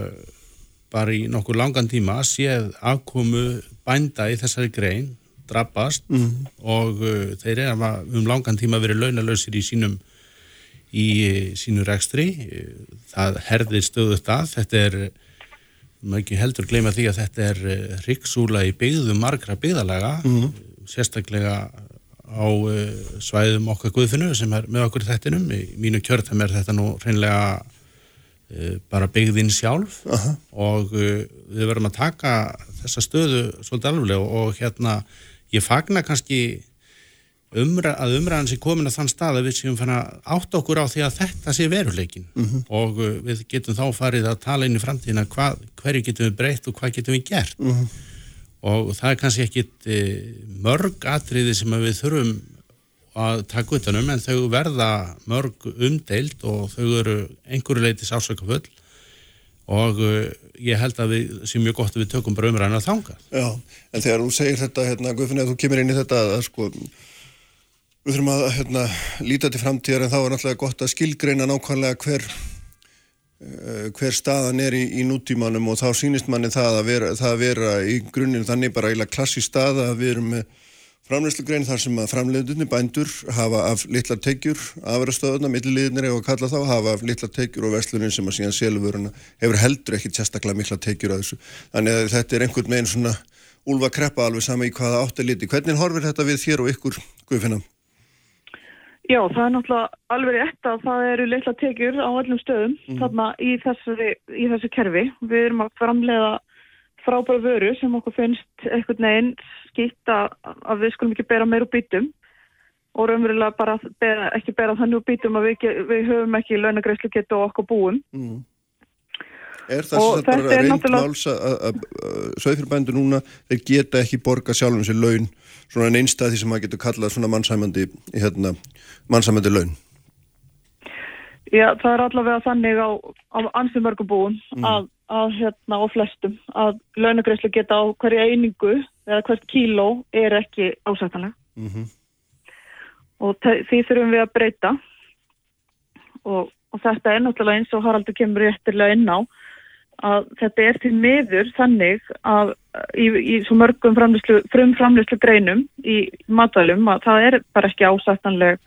bara í nokkur langan tíma séð afkomu bænda í þessari grein drabbast mm. og e, þeir eru um langan tíma verið launalösir í sínum í e, sínu rekstri. Það herðir stöðust að. Þetta er maður ekki heldur gleyma því að þetta er e, rikksúla í byggðu margra byggðalaga mm sérstaklega á uh, svæðum okkar guðfinu sem er með okkur þettinum í mínu kjörðum er þetta nú reynlega uh, bara byggðinn sjálf uh -huh. og uh, við verðum að taka þessa stöðu svolítið alveg og hérna ég fagna kannski umræð, að umræðan sé komin að þann stað að við séum fann að átta okkur á því að þetta sé veruleikin -huh. og uh, við getum þá farið að tala inn í framtíðina hvað, hverju getum við breytt og hvað getum við gert -huh og það er kannski ekkit mörg atriði sem við þurfum að taka utanum en þau verða mörg umdeilt og þau eru einhverju leiti sásökafull og e, ég held að við séum mjög gott að við tökum bara umræðinu að þanga. Já, en þegar þú segir þetta, hérna, Guðfinni, að þú kemur inn í þetta að sko, við þurfum að hérna, líta til framtíðar en þá er náttúrulega gott að skilgreina nákvæmlega hver Eh, hver staðan er í, í nútímanum og þá sínist manni það að vera, það að vera í grunninn þannig bara eiginlega klassi stað að við erum með framleyslugrein þar sem að framleiðunni bændur hafa af litla tegjur afrastöðuna, milliliðnir eða kalla þá hafa af litla tegjur og veslunin sem að síðan seluvöruna hefur heldur ekkit sérstaklega mikla tegjur að þessu. Þannig að þetta er einhvern veginn svona úlva kreppa alveg sama í hvaða átt er liti. Hvernig horfir þetta við þér og ykkur, Guðfinna? Já, það er náttúrulega alveg rétt að það eru litla tekjur á öllum stöðum mm. þarna í þessu, í þessu kerfi. Við erum að framlega frábæru vöru sem okkur finnst eitthvað neginn skýtt að við skulum ekki bera meir úr bítum og raunverulega bara bera, ekki bera þannig úr bítum að við, við höfum ekki launagreyslu getu og okkur búum. Mm. Er það sem þetta bara reynd máls að sögfyrirbændu núna þeir geta ekki borga sjálfum sér laun svona einstað því sem maður getur kallað svona mannsæmandi hérna, mannsæmandi laun? Já, það er allavega þannig á, á ansið mörgum búum mm. að, að hérna á flestum að launagreyslu geta á hverja einingu eða hvert kíló er ekki ásættanlega mm -hmm. og því þurfum við að breyta og, og þetta er náttúrulega eins og Haraldur kemur réttilega inn á að þetta er til miður þannig að í, í svo mörgum frumframlýslu greinum í matvælum að það er bara ekki ásættanleg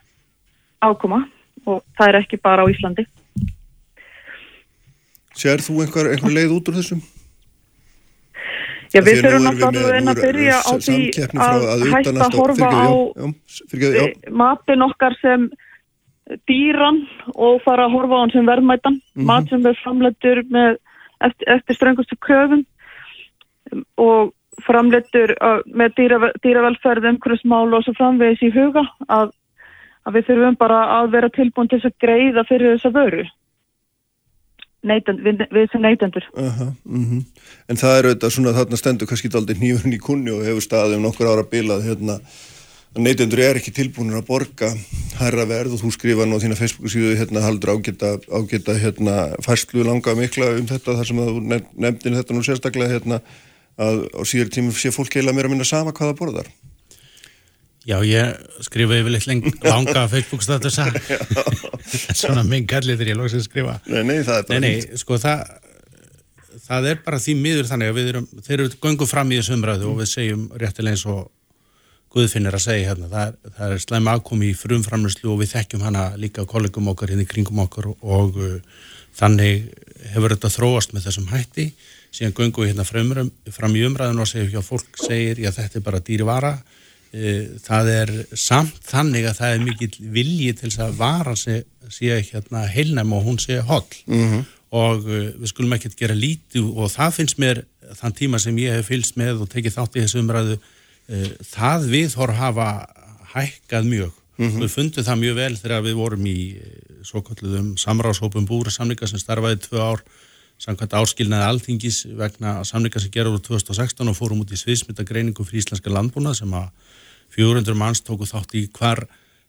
ákoma og það er ekki bara á Íslandi. Sér þú einhver, einhver leið út úr þessum? Já, við þurfum náttúrulega að byrja á því að hætta að horfa á matin okkar sem dýran og fara að horfa á hann sem verðmætan, mm -hmm. mat sem er framleitur með eftir, eftir strengustu köfum og framleitur uh, með dýra, dýravelferð, umhverfsmál og svo framvegis í huga að, að við þurfum bara að vera tilbúin til að greiða fyrir þessa vöru Neytend, við, við sem neytendur uh -huh, uh -huh. En það er auðvitað svona þarna stendur kannski aldrei nýjurinn í kunni og hefur staðið um nokkur ára bilað hérna neytendur er ekki tilbúinur að borga hærra verð og þú skrifa nú á þína Facebook síðu hérna haldur ágeta, ágeta hérna færslu langa mikla um þetta þar sem þú nefndin þetta nú sérstaklega hérna að á síður tímum sé fólk heila mér að minna sama hvaða borðar Já, ég skrifa yfirleitt <laughs> langa Facebook status <laughs> svona minn gallið þegar ég lóks að skrifa. Nei, nei, það er bara Nei, nei, sko það það er bara því miður þannig að við erum þeir eru göngu fram í þessu umræðu og við segjum réttilega eins og Guðfinnir að segja hérna, það er, það er slæm aðkomi í frumframlöslu og við þekkjum hana líka kollegum okkar hérna í kringum okkar og, og uh, þannig hefur þetta þróast með þessum hætti. Síðan göngum við hérna fram, fram í umræðinu og segjum hjá fólk segir já þetta er bara dýri vara uh, það er samt þannig að það er mikil vilji til þess að vara sé, hérna heilnæm og hún sé holl mm -hmm. og uh, við skulum ekkert gera lítið og það finnst mér þann tíma sem ég hef fylst með og tekið þátt í þessu umræðu Eh, það viðhorf hafa hækkað mjög mm -hmm. við fundum það mjög vel þegar við vorum í eh, svo kalluðum samráðshópum búri samlinga sem starfaði tvö ár samkvæmt áskilnaði alþingis vegna samlinga sem gerur úr 2016 og fórum út í sviðsmyndagreiningu fyrir íslenska landbúna sem að 400 manns tóku þátt í hvar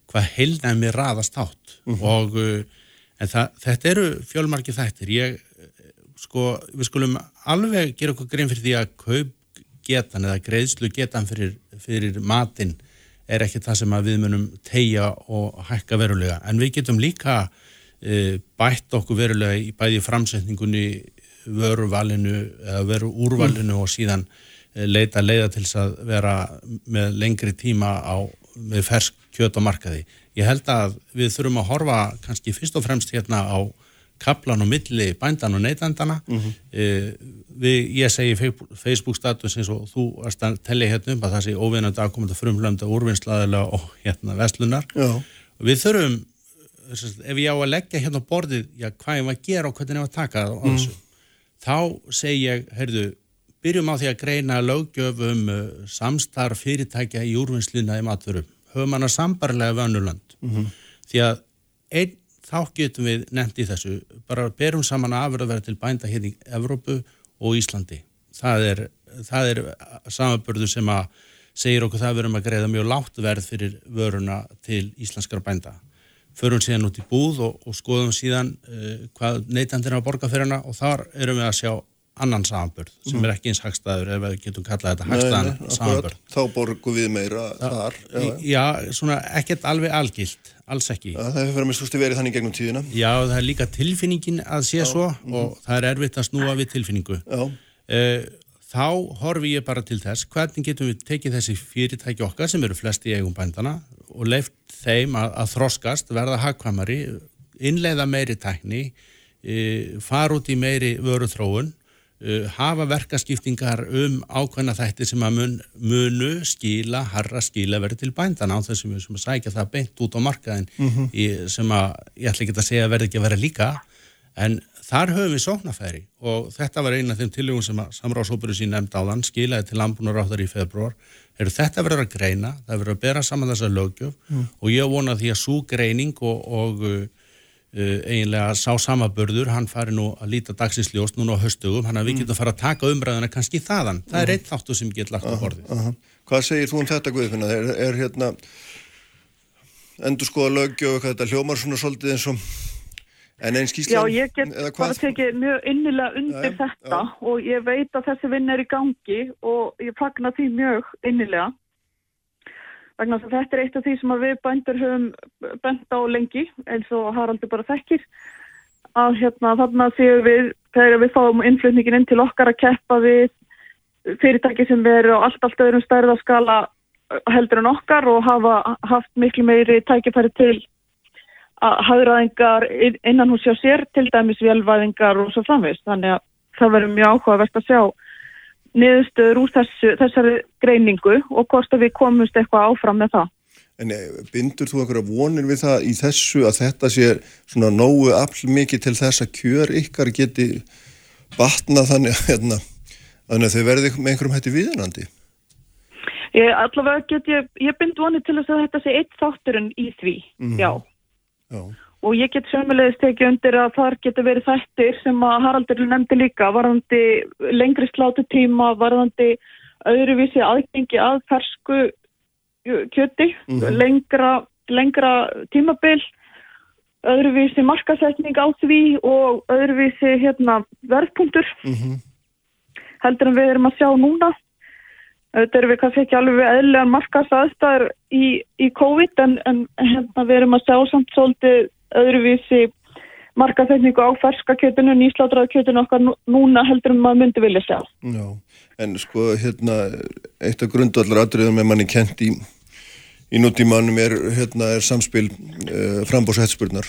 hvað heilnæmi raðast átt mm -hmm. og en það, þetta eru fjölmarki þættir ég sko við skulum alveg gera okkur grein fyrir því að kaup getan eða greiðslu getan fyrir, fyrir matin er ekki það sem við munum tegja og hækka verulega en við getum líka e, bætt okkur verulega í bæði framsetningunni vöruvalinu eða veru úrvalinu mm. og síðan leita leiða til þess að vera með lengri tíma á, með fersk kjöt og markaði. Ég held að við þurfum að horfa kannski fyrst og fremst hérna á kaplan og milli bændan og neytandana mm -hmm. e, við, ég segi Facebook status eins og þú varst að tellja hérna um að það sé óvinnandi aðkomandi frumlönda úrvinnslaðilega og hérna vestlunar já. við þurfum ef ég á að leggja hérna á borðið já, hvað ég var að gera og hvernig ég var að taka það mm. þá segi ég heyrðu, byrjum á því að greina lögjöfum uh, samstarf fyrirtækja í úrvinnsluna í maturum höfum hana sambarlega vönulönd mm -hmm. því að einn þá getum við nefnt í þessu, bara berum saman afröðverð til bænda hérna í Evrópu og Íslandi. Það er, það er samanbörðu sem að segir okkur það að við erum að greiða mjög látt verð fyrir vöruna til íslenskara bænda. Förum síðan út í búð og, og skoðum síðan uh, hvað neytandir er að borga fyrir hana og þar erum við að sjá annan samanbörð sem mm. er ekki eins hagstaður ef við getum kallað þetta hagstaðan samanbörð. Þá borgum við meira Þa, þar. Já, já svona ekkert alveg algilt, alls ekki. Já, það hefur verið með stústi verið þannig gegnum tíðina. Já, það er líka tilfinningin að sé já, svo mm. og það er erfitt að snúa við tilfinningu. Uh, þá horfi ég bara til þess hvernig getum við tekið þessi fyrirtæki okkar sem eru flesti í eigum bændana og leift þeim að, að þroskast, verða hagkvamari, innleiða meiri tækni, uh, fara út í meiri vöru þróun uh, hafa verkaskiptingar um ákveðna þætti sem að mun, munu skila, harra skila verið til bændan á þessum sem að sækja það beint út á markaðin mm -hmm. í, sem að ég ætla ekki að segja verði ekki að vera líka en þar höfum við sóknafæri og þetta var eina af þeim tilögum sem að samráðsópurinn sín nefnd áðan skilaði til landbúnar áttar í februar er þetta verður að greina, það verður að bera saman þessa lögjöf mm. og ég vona því að svo greining og, og uh eiginlega sá samabörður, hann fari nú að líta dagsinsljóst núna á höstugum, hann að við mm. getum að fara að taka umræðina kannski þaðan, það er eitt þáttu sem getur lagt á borðið. -huh. Hvað segir þú um þetta Guðfinna? Er, er hérna endur skoða lögjöf eitthvað þetta hljómar svona svolítið eins og En einn skýrslan? Já, ég get bara tekið mjög innilega undir ja, þetta ja. og ég veit að þessi vinn er í gangi og ég fagnar því mjög innilega. Vegna að þetta er eitt af því sem við bændur höfum bent á lengi eins og Haraldur bara þekkir að hérna þarna séum við þegar við fáum innflutningin inn til okkar að keppa við fyrirtæki sem eru á allt allt öðrum stærðaskala heldur en okkar og hafa haft miklu meiri tækifæri til haðræðingar innan hús hjá sér, til dæmis velvæðingar og svo framvist. Þannig að það verður mjög áhugavert að sjá niðurstöður úr þessu, þessari greiningu og hvort að við komumst eitthvað áfram með það. En eh, bindur þú einhverja vonir við það í þessu að þetta sé svona nógu afl mikið til þess að kjör ykkar geti batnað þannig, <laughs> hérna, að þau verði með einhverjum hætti viðnandi? Ég, allavega get ég, ég bind vonir til þess að þetta sé eitt þátturinn í því, mm. já. Já. Og ég get sömulegist tekið undir að þar getur verið þættir sem að Haraldur nefndi líka, varðandi lengri slátutíma, varðandi öðruvísi aðgengi að fersku kjöti, mm -hmm. lengra, lengra tímabil, öðruvísi markasetning á því og öðruvísi hérna, verðpunktur. Mm -hmm. Heldur en við erum að sjá núna. Þetta er við kannski ekki alveg eðlega markast aðstæður í, í COVID en, en hérna við erum að sjá samt svolítið öðruvísi markaþekningu á ferska kjötinu, nýslátraða kjötinu okkar núna heldur um að myndi vilja sjá. Já, en sko hérna eitt af grundvallar aðriðum er manni kent í, í nútímanum er, hérna, er samspil uh, frambóðsætspurnar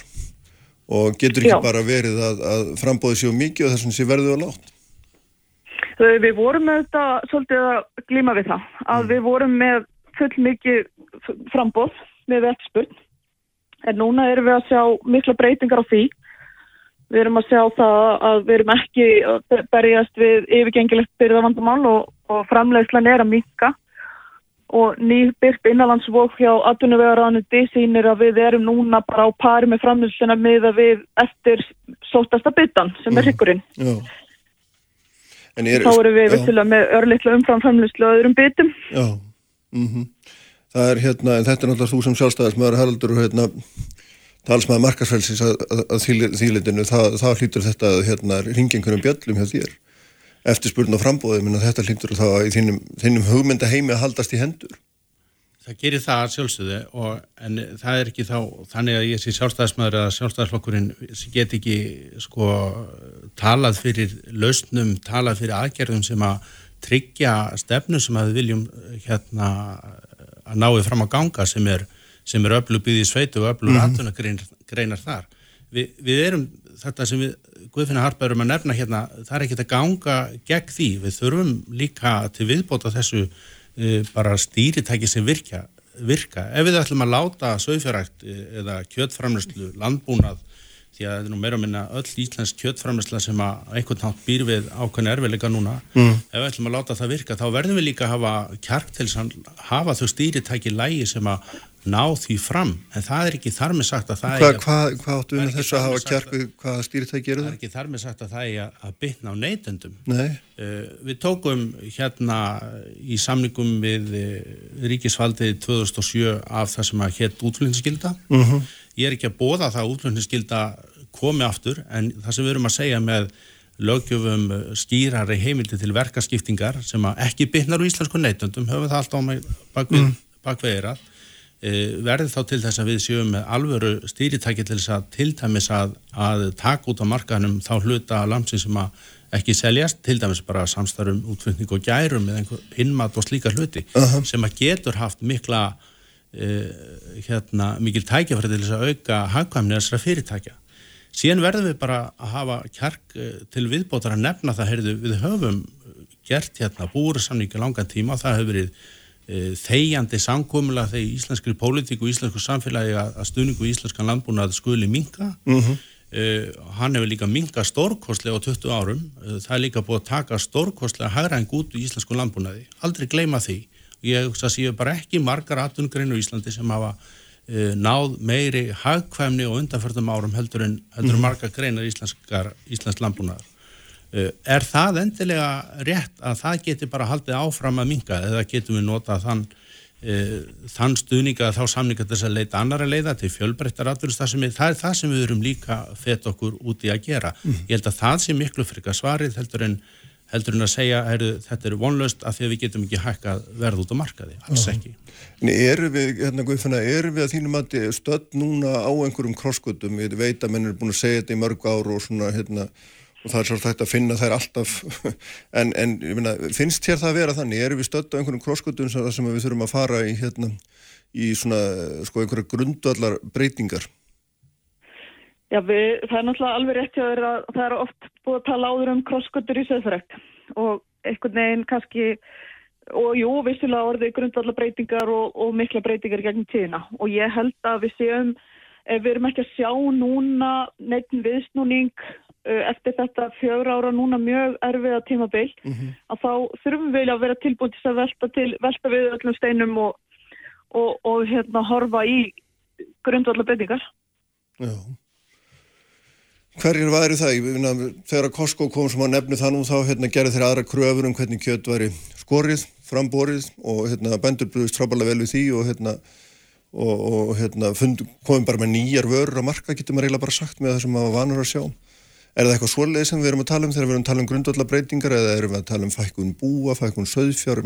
og getur ekki Já. bara verið að, að frambóði séu mikið og þess að sé verðið á látt. Við vorum með þetta svolítið að glíma við það að mm. við vorum með full mikið frambóð með eftirspurn en núna erum við að sjá mikla breytingar á því við erum að sjá það að við erum ekki berjast við yfirgengilegt byrðavandamál og, og framleiðslan er að minka og nýbyrp innanlandsvók hjá atvinnuvegaráðanundi sínir að við erum núna bara á pari með framleiðsluna með að við eftir sótasta byttan sem er hryggurinn mm. Er, þá eru við vissilega með örlittla umframframlustlu og öðrum bitum. Já, mm -hmm. Það er hérna, en þetta er náttúrulega þú sem sjálfstæðismöður Haraldur og hérna talsmaður markasfælsins að, að, að þýlitinu, það, það hlýtur þetta að hérna ringengunum bjöllum hjá þér eftir spurn og frambóðum, en þetta hlýtur þá í þínum, þínum hugmynda heimi að haldast í hendur. Það gerir það sjálfsögðu og en það er ekki þá þannig að ég sé sjálfstæðismæður að sjálfstæðisflokkurinn get ekki sko talað fyrir lausnum, talað fyrir aðgerðum sem að tryggja stefnu sem að við viljum hérna að náðu fram að ganga sem er, sem er öflugbyggði í sveitu og öflug mm. atvinnagreinar þar. Vi, við erum þetta sem við Guðfinna Harpa erum að nefna hérna, það er ekki að ganga gegn því, við þurfum líka til viðbóta þessu Eh, bara stýritæki sem virka, virka. Ef við ætlum að láta sögfjöragt eh, eða kjötframlöslu landbúnað því að það er nú meira að minna öll íslensk kjötframlösla sem að einhvern nátt býr við ákveðin erfiðleika núna mm. ef við ætlum að láta það virka þá verðum við líka að hafa kjark til að hafa þau stýritæki lægi sem að ná því fram, en það er ekki þar með sagt að það Hva, er Hvað hva áttu við þess að hafa kjark við hvaða stýritæki eru það? Það er ekki þar með sagt að það er að bytna á neytendum Nei. uh, Við tókum hérna í samningum við uh, ríkisfaldið 2007 af það sem að hétt útflutningsskilda uh mhm. -huh. Ég er ekki að bóða það að útflutningsskilda komi aftur, en það sem við erum að segja með lögjöfum skýrari heimildi til verkaskiptingar sem að ekki bytnar úr íslensku neytendum höfum það alltaf bakvið, mm. bakvið E, verði þá til þess að við séum með alvöru stýritæki til þess að til dæmis að, að taka út á markanum þá hluta landsin sem að ekki seljast, til dæmis bara samstarfum útflutning og gærum eða einhver innmat og slíka hluti uh -huh. sem að getur haft mikla uh, hérna, mikil tækjafæri til þess að auka hagkvæmni þessara fyrirtækja síðan verðum við bara að hafa kjark eh, til viðbótar að nefna það, heyrðu, við höfum gert hérna búursamningi langan tíma, það hefur verið e, þegjandi samkómulega þegar íslenskri pólitík og íslensku samfélagi að, að stuðningu í íslenskan landbúnað skuli minga mm -hmm. e, hann hefur líka minga stórkostlega á 20 árum, það er líka búið að taka stórkostlega hægræðing út í íslensku landbúnaði, aldrei gleyma því. Ég séu bara ekki margar atvinnugreinu í Íslandi sem hafa náð meiri hagkvæmni og undanförðum árum heldur en, heldur en mhm. margar greinar íslensk landbúnaðar Eh, er það endilega rétt að það geti bara haldið áfram að minga eða getum við nota þann, e, þann stuðninga þá samninga þess að leita annara leiða til fjölbreyttar atvinnustasemi, það er það sem við erum líka fett okkur úti að gera. Mm. Ég held að það sé miklu frika svarið heldur en, heldur en að segja heru, þetta er vonlaust að því að við getum ekki hækka verð út á markaði, alls ekki. En eru við, hérna Guðfanna, eru við að þínum að stödd núna á einhverjum krosskutum, ég veit að menn er búin að segja þetta í mörg ár og svona hérna og það er svolítið hægt að finna þær alltaf. <laughs> En, en minna, finnst hér það að vera þannig? Erum við stödd á einhvern krosskutum sem við þurfum að fara í hérna, í svona, sko, einhverja grundvallar breytingar Já, við, það er náttúrulega alveg rétt að það er oft búið að tala áður um krosskutur í söðfrækt og einhvern veginn kannski og jú, vissilega orðið grundvallar breytingar og, og mikla breytingar gegn tíðina og ég held að við séum við erum ekki að sjá núna neitt viðsnúning Uh, eftir þetta fjögur ára núna mjög erfiða tímabill mm -hmm. að þá þurfum við að vera tilbúin til að velta, til, velta við öllum steinum og, og, og hérna horfa í grundvallar breytingar. Já. Hverjir væri það? Finna, þegar að Costco kom sem að nefnu það nú þá hérna, gerði þeirra aðra kröfur um hvernig kjött væri skorið, framborið og hérna, bendur brúðist frábæðilega vel við því og hérna og, og hérna fund, komum bara með nýjar vörur á marka, getur maður eiginlega bara sagt með það sem maður vanur að sjá. Er það eitthvað svoleið sem við erum að tala um þegar við erum að tala um grundvallar breytingar eða erum við að tala um fækkun búa, fækkun söðfjár?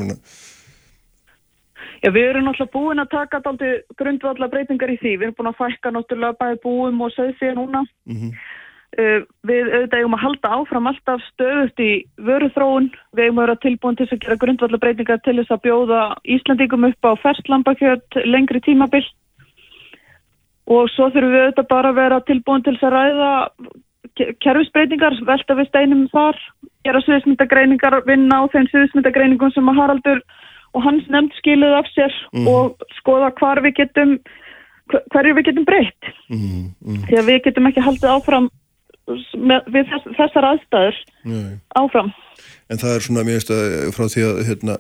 Já, við erum náttúrulega búin að taka breytingar í því. Við erum búin að fækka náttúrulega bæði búum og söðfjár núna. Mm -hmm. Uh, við auðvitað eigum að halda áfram alltaf stöðust í vöruþróun. Við eigum að vera tilbúin til að gera grundvallar breytingar til þess að bjóða Íslandingum upp á ferslambakjöld lengri tímabill. Og svo þurfum við auðvitað bara að vera tilbúin til að ræða kerfisbreytingar, velta við steinum þar, gera sviðismyndagreiningar, vinna á þeim sviðismyndagreiningum sem að Haraldur og hans nefnd skiluð af sér mm. og skoða hvar við getum, hverju við getum breytt. Mm, mm. Því að við getum ekki haldið áfram við þess, þessar aðstæður Nei. áfram. En það er svona mjög stað frá því að hérna,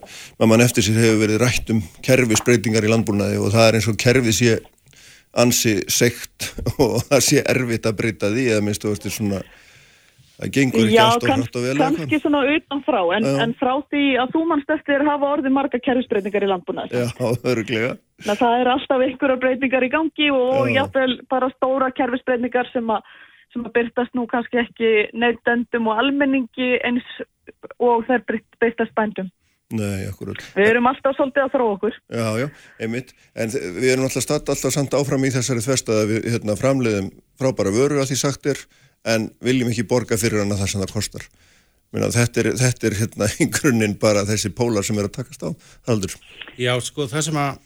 mann eftir sér hefur verið rætt um kerfisbreytingar í landbúnaði og það er eins og kerfið sé ansi segt <laughs> og það sé erfitt að breyta því eða minnstu veist svona það gengur ekki alltaf hrætt og vel Já, kannski svona utanfrá en, en frá því að þú mannst eftir hafa orðið marga kerfisbreytingar í landbúnaðis Já, öruglega Það er alltaf einhverja breytingar í gangi og jáfnveil bara stóra kerfisbreytingar sem að sem að byrtast nú kannski ekki neittendum og almenningi eins og þær byrtast bændum Nei, akkurat. Við erum alltaf svolítið að þrá okkur. Já, já, einmitt. En við erum alltaf statt alltaf samt áfram í þessari þvest að við hérna, framleiðum frábæra vöru að því sagtir en viljum ekki borga fyrir hana þar sem það kostar. Minna, þetta er, þetta er hérna <laughs> í grunninn bara þessi pólar sem er að takast á. Haldur. Já, sko, það sem að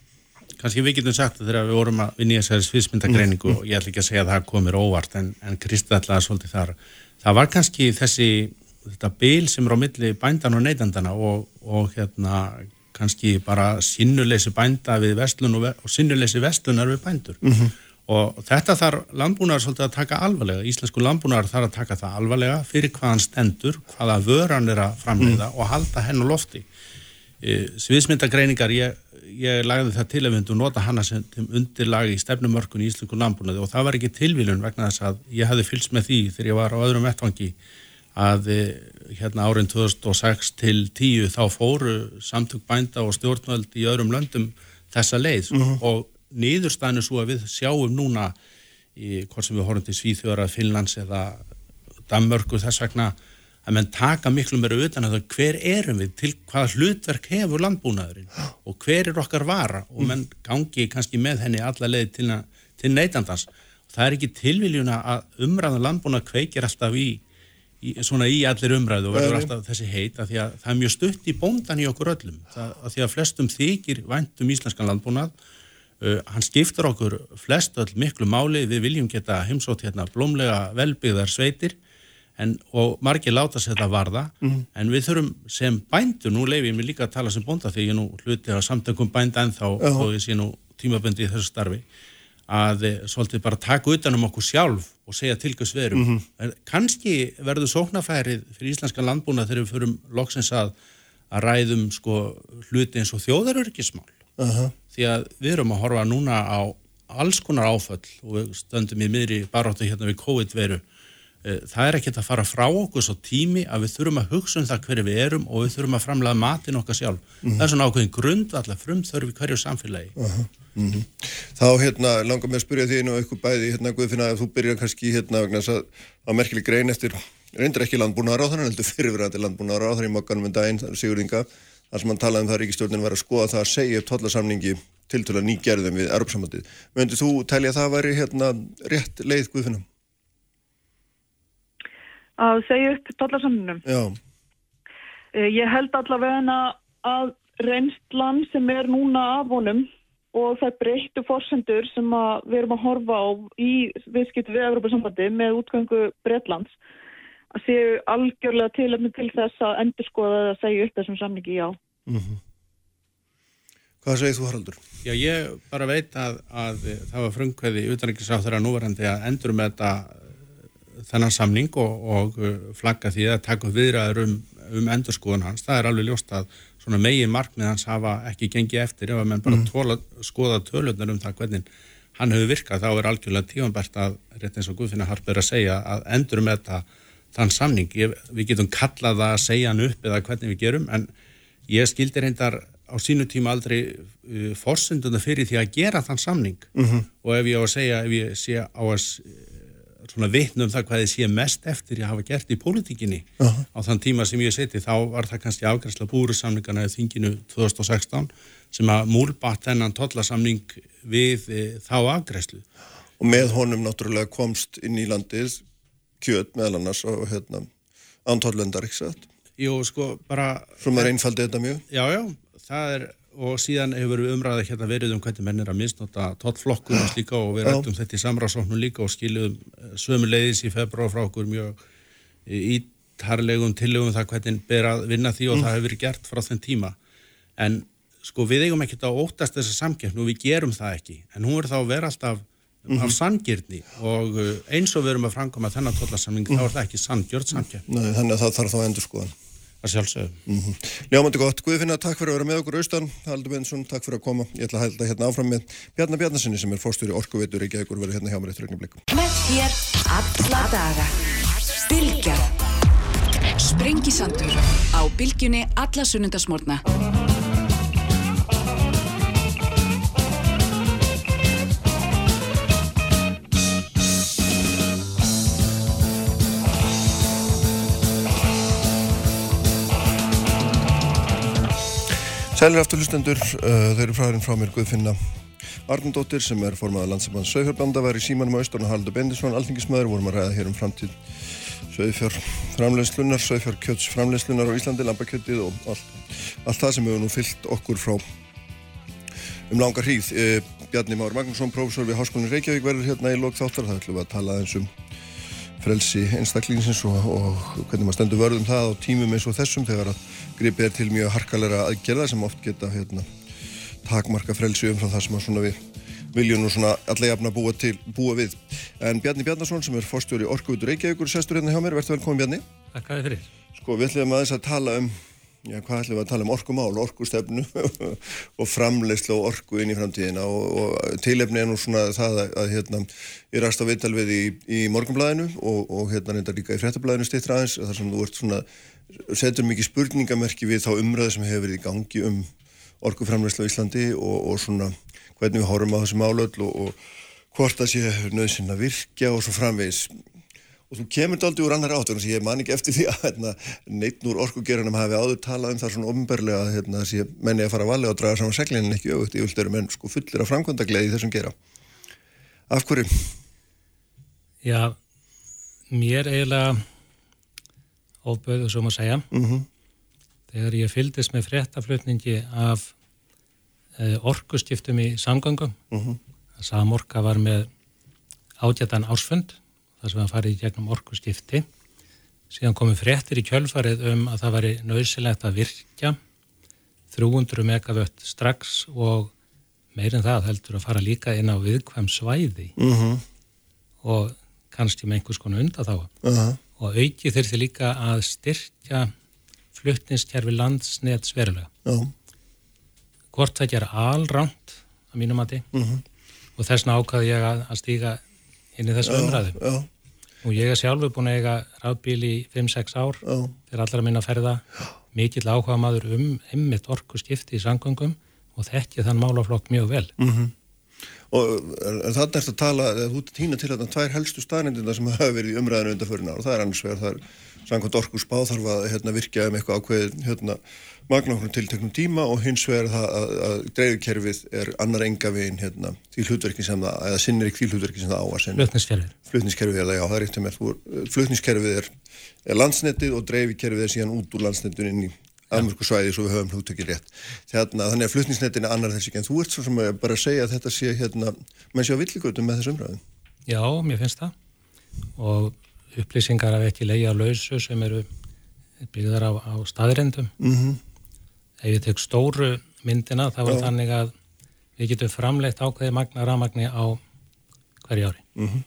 kannski við getum sagt þegar við vorum að vinja þessari sviðsmyndagreiningu mm. og ég ætla ekki að segja að það komir óvart en, en Kristið ætlaði svolítið þar. Það var kannski þessi þetta bil sem er á milli bændan og neytandana og, og hérna kannski bara sinnuleysi bænda við vestlun og, og sinnuleysi vestlunar við bændur mm -hmm. og þetta þarf landbúnar svolítið að taka alvarlega, íslensku landbúnar þarf að taka það alvarlega fyrir hvaðan stendur hvaða vöran er að framleiða mm. og halda henn og lofti sviðsmyndagreiningar ég, ég lagði það til að við hundum nota hana sem undirlagi í stefnumörkun í íslensku landbúnaði og það var ekki tilvílun vegna þess að ég hafði fylgst með því þegar ég var á öðrum vettvangi að eh, hérna árin 2006 til 10 þá fóru samtök bænda og stjórnvöld í öðrum löndum þessa leið uh mhm. -huh. og niðurstæðinu svo að við sjáum núna í hvort sem við horfum til Svíþjóra, Finnlands eða Danmörku þess vegna að menn taka miklu meira utan að það hver erum við til hvaða hlutverk hefur landbúnaðurinn og hver er okkar vara og menn gangi kannski með henni alla leið til, til neytandans. Það er ekki tilviljuna að umræðan landbúnað kveikir alltaf í í, svona í allir umræðu og verður alltaf þessi heit að því að það er mjög stutt í bóndan í okkur öllum. Það, að því að flestum þykir væntum íslenskan landbúnað. Uh, hann skiptur okkur flest öll miklu máli, við viljum geta heimsótt hérna blómlega velbyggðar sveitir en, og margir láta sér þetta varða, mm. en við þurfum sem bændur, nú leif ég mig líka að tala sem bónda því ég nú hluti á samtökum bænda en þá og ég sé nú tímabundi í þessu starfi að eh, svolítið bara taka utanum okkur sjálf og segja tilgjörs verum. Mm -hmm. Kanski verður sóknafærið fyrir íslenska landbúna þegar við förum loksins að, að ræðum sko hluti eins og þjóðarörgismál uh -huh. því að við erum að horfa núna á alls konar áföll og við stöndum í miðri baróttu hérna við COVID-veru það er ekkert að fara frá okkur svo tími að við þurfum að hugsa um það hverju við erum og við þurfum að framlega matin okkar sjálf mhm. -huh. það er svona ákveðin grund allar frumþörfi hverju samfélagi uh -huh. Mm -hmm. Þá hérna, langar mér að spyrja því einu og eitthvað bæði, hérna Guðfinna, að þú byrjar kannski hérna vegna þess að það merkileg grein eftir reyndir ekki landbúnaðar á þannig, heldur fyrirverðandi landbúnaðar á þannig í mokkanum en daginn, Sigurðinga þar sem hann talaði um það að Ríkistjórnin var að að segja upp? Já. Eh, ég held allavega að reynslan sem er núna af honum og það breyttu fórsendur sem við erum að horfa á í viðskipt við Europasambandi með útgöngu Breitlands að séu algjörlega tilöfni til þess að endur skoða að segja upp þessum samningi já. Mm -hmm. Hvað segir þú Haraldur? Já, ég bara veit að, að það var frumkveði utanrikiðsáþur að núverandi að endur með þetta þennan samning og, og flagga því að taka viðræður um, um endurskoðun hans. Það er alveg ljóst að svona megin markmið hans hafa ekki gengið eftir ef að menn bara mm. tóla, skoða tölunar um það hvernig hann hefur virkað þá er algjörlega tífambært að, rétt eins og Guðfinna Harper að segja að endur með þetta þann samning. Ég, við getum kallað að segja hann upp eða hvernig við gerum en ég skildir hendar á sínu tíma aldrei uh, fórsenduna fyrir því að gera þann samning mm -hmm. og ef ég á að segja, ef ég sé á að uh, svona vitnum það hvað ég sé mest eftir ég hafa gert í pólitíkinni uh -huh. á þann tíma sem ég seti þá var það kannski afgræsla búrusamningana í þinginu 2016 sem að múlbatt þennan tollasamning við e, þá afgræslu. Og með honum náttúrulega komst inn í landið kjöt meðal annars og hérna antóllendar, ekki satt? Jú, sko, bara... Svo maður einfaldi þetta mjög? Já, já, það er, og síðan hefur við umræðið hérna verið um hvernig menn er að misnota tóllflokkunast <clears throat> líka og við rættum þetta í samráðsóknum líka og skiljum eh, sömu leiðis í februar frá okkur mjög ítarlegum tillögum það hvernig ber að vinna því og mm. það hefur verið gert frá þenn tíma. En sko við eigum ekkert á óttast þessa samkjöfn og við gerum það ekki, en hún er þá að vera alltaf mm -hmm. af sangirni og uh, eins og við erum að framkoma þennan tollasamling mm þá er það ekki sanggjörð sangjöfn. Þannig að það þarf þá að endur skoðan. Það sjálfsögum. Mm -hmm. Ljámandi gott. Guðfinna, takk fyrir að vera með okkur austan. Haldur Bensson, takk fyrir að koma. Ég ætla að hælda hérna áfram með Bjarnar Bjarnarssoni sem er fórstjóri Orkuveitur í Gægur verið hérna hjá mér eftir ögnum blikum. Með hér alla daga. Bilgja. Sprengisandur á Bilgjunni alla sunnundasmórna. Sælir aftur hlustendur, uh, þau eru fræðin frá mér Guðfinna Arnundóttir sem er formaða landsambann Söðfjörnbanda var í símanum á Ístorna Haldur Bendisson, alþingismöður, vorum að ræða hér um framtíð Söðfjörn framlegslunar, Söðfjörn kjöts framlegslunar á Íslandi, lampakjötið og allt, allt það sem hefur nú fyllt okkur frá um langa hríð. Eh, Bjarni Már Magnússon, prófessor við Háskólinni Reykjavík verður hérna í lók þáttar, það ætlum við að tala eins um frelsi einstaklingsins og, og hvernig maður stendur vörðum það á tímum eins og þessum þegar að gripið er til mjög harkalera aðgerða sem oft geta hérna, takmarka frelsi umfram það sem að svona við viljum nú svona alla jafna búa, til, búa við. En Bjarni Bjarnason sem er fórstjóri Orkuvitur Reykjavíkur, sestur hérna hjá mér, verður velkominn Bjarni. Takk að þið fyrir. Sko við ætlum aðeins að tala um Já, hvað ætlum við að tala um? Orkumál, orkustefnu <laughs> og framleyslu og orku inn í framtíðina. Og, og tilefni er nú svona það að, að hérna, ég ræst á viðtalvið í, í morgunblæðinu og, og hérna reyndar líka í frettablæðinu stittra aðeins þar sem þú ert svona, setur mikið spurningamerki við þá umræði sem hefur verið í gangi um orkuframleyslu á Íslandi og, og svona hvernig við horfum á þessu málöll og hvort það sé nöðsinn að virkja og svo framvegis og þú kemur daldi úr annar áttur ég man ekki eftir því að hérna, neitt núr orkugerunum hafi áður talað um það svona ofnbörlega að hérna, menni að fara að valja og draga saman seglinin ekki auðvitað ég vildi eru menn sko fullir af framkvæmdagleði í þessum gera af hverju? Já mér eiginlega ofböðu sem að segja mm -hmm. þegar ég fyldist með fréttaflutningi af uh, orkuskiptum í samgöngum. Uh Mhm. -huh. Samorka var með átjættan ársfund, þar sem hann farið í gegnum orkuskipti. Síðan komið fréttir í kjölfarið um að það væri nöðsilegt að virkja 300 megavött strax og meirinn það heldur að fara líka inn á viðkvæm svæði uh -huh. og kannski með einhvers konar undan þá. Uh -huh. Og auki þurfti líka að styrkja fluttningskerfi landsnett sverulega. Já. Hvort það gera alránt að mínum mati Uh -huh. og þessna ákvaði ég að, að stíga inn í þessu umræðu. Og ég er sjálfur búin að eiga rafbíl í 5-6 ár Já. fyrir allra minna ferða, mikill áhuga maður um einmitt orku skipti í sangöngum og þekki þann málaflokk mjög vel. Mm -hmm. Og þannig erst að tala, þú týna til þetta tvær helstu staðnendina sem hafa verið í umræðinu undanförina og það er annars vegar, það er samkvæmt orku spá þarf að hérna, virkja um eitthvað ákveð hérna, magnáknum tilteknum tíma og hins vegar það að, að dreifukerfið er annar enga veginn hérna, því hlutverkin sem það, eða sinnir ekki því hlutverkin sem það á að sinna. Flutningskerfið. Flutningskerfið, eða já, það er eitt sem er, flutningskerfið er, er landsnettið og dreifukerfið er síðan út úr landsnettun inn í aðmörku svæði svo við höfum hlutökið rétt. Þarna, þannig að flutningsnettin er annar þessi en þú ert svo sem bara að segja að þetta sé hérna, menn sé á villigötum með þessu umræðum. Já, mér finnst það og upplýsingar af ekki leiði á lausu sem eru byggðar á, á staðrendum. Mm -hmm. Ef ég tek stóru myndina þá er þannig að við getum framleitt ákveði magna rafmagni á hverju ári. Mm -hmm.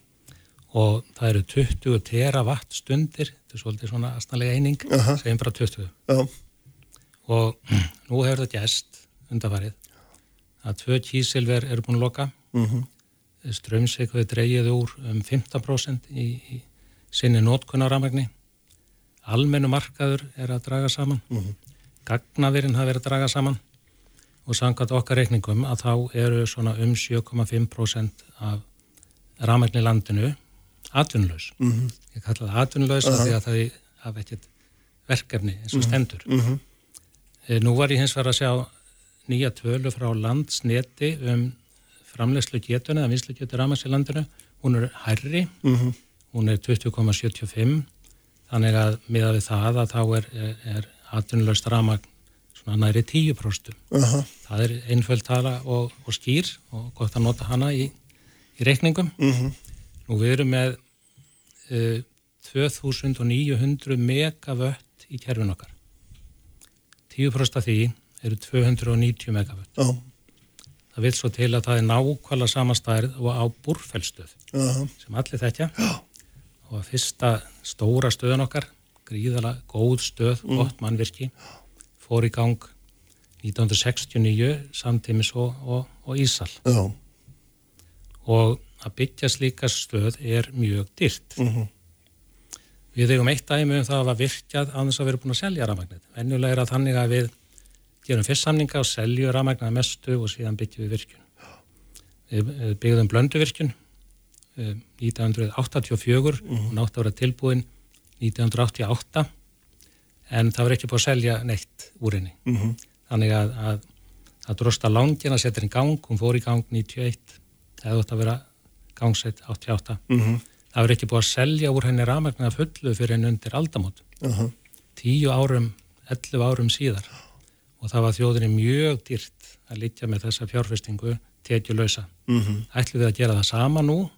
Og það eru 20 teravatt stundir, þetta er svolítið svona aðstæðlega eining, uh -huh. segjum bara 20. Já. Og <clears throat> nú hefur þetta gæst undarfarið að tvö kísilver eru búin að loka, Mm -hmm. strömsveikuði dreyið úr um 15% í, í sinni nótkunarramagni, almennu markaður er að draga saman, Mm -hmm. gagnavirinn hafa verið að draga saman og samkvæmt okkar reikningum að þá eru svona um 7,5% af ramagni landinu atvinnlaus. Mm -hmm. Ég kalla það atvinnlaus uh -huh. því að það hafa ekkert verkefni eins og stendur. Mm -hmm. Nú var ég hins vegar að sjá nýja tölu frá landsneti um framlegslu getuna eða vinslu getur ramans í landinu. Hún er hærri, mm -hmm. Hún er 20,75 þannig að miða við það að þá er, er, atvinnulegst ramagn svona næri 10%. Uh -huh. Það er einföld tala og, og skýr og gott að nota hana í, í reikningum. Mm -hmm. Nú við erum með uh, 2900 megavött í kerfin okkar. 10% af því eru 290 megavött. Já. Það vil svo til að það er nákvæmlega samastærið og á búrfellstöð Uh -huh. sem allir þekkja. Og að fyrsta stóra stöðun okkar, gríðala góð stöð, Mm. gott mannvirki, fór í gang 1969 samtímis og, og, og Ísal. Já. Og að byggja slíka stöð er mjög dyrt. Mm -hmm. Við eigum eitt dæmi um það að var virkjað á þess að vera búin að selja rafmagnit. Venjulega er að þannig að við gerum fyrst samninga og selju rafmagnat mestu og síðan byggjum við virkjun. Við byggðum blönduvirkjun 1984 mm -hmm. og nátt að vera tilbúin 1988 en það var ekki búin að selja neitt úr henni. Mm -hmm. Þannig að, að, að drosta langin að setja henni í gang, hún fór í gang 91, það hefði átt að vera gangsett 88. Mm -hmm. Það verður ekki búið að selja úr henni rafmagnar fullu fyrir henni undir aldamót. Uh -huh. Tíu árum, ellu árum síðar. Og það var þjóðinni mjög dýrt að litja með þessa fjárfestingu tekjulösa. Mm -hmm. Ætlum við að gera það sama nú?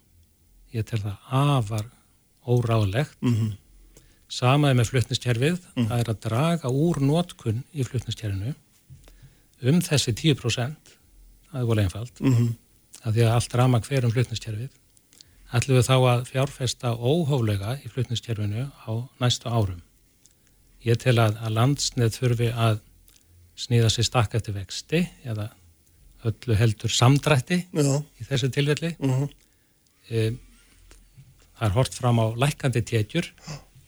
Ég tel það afar óráðlegt. Mm -hmm. Samaði með flutniskerfið, það er að draga úr nótkunn í flutniskerfinu um þessi 10%, það er volið einfalt, Mm -hmm. að því að allt rafmagn fer um flutniskerfið ætlum við þá að fjárfesta óhóflega í flutningskerfinu á næstu árum. Ég tel að, að landsnið þurfi að snýða sér stakk eftir vexti eða öllu heldur samdrætti Já. í þessu tilfelli. Uh -huh. e, það er hort fram á lækandi tétjur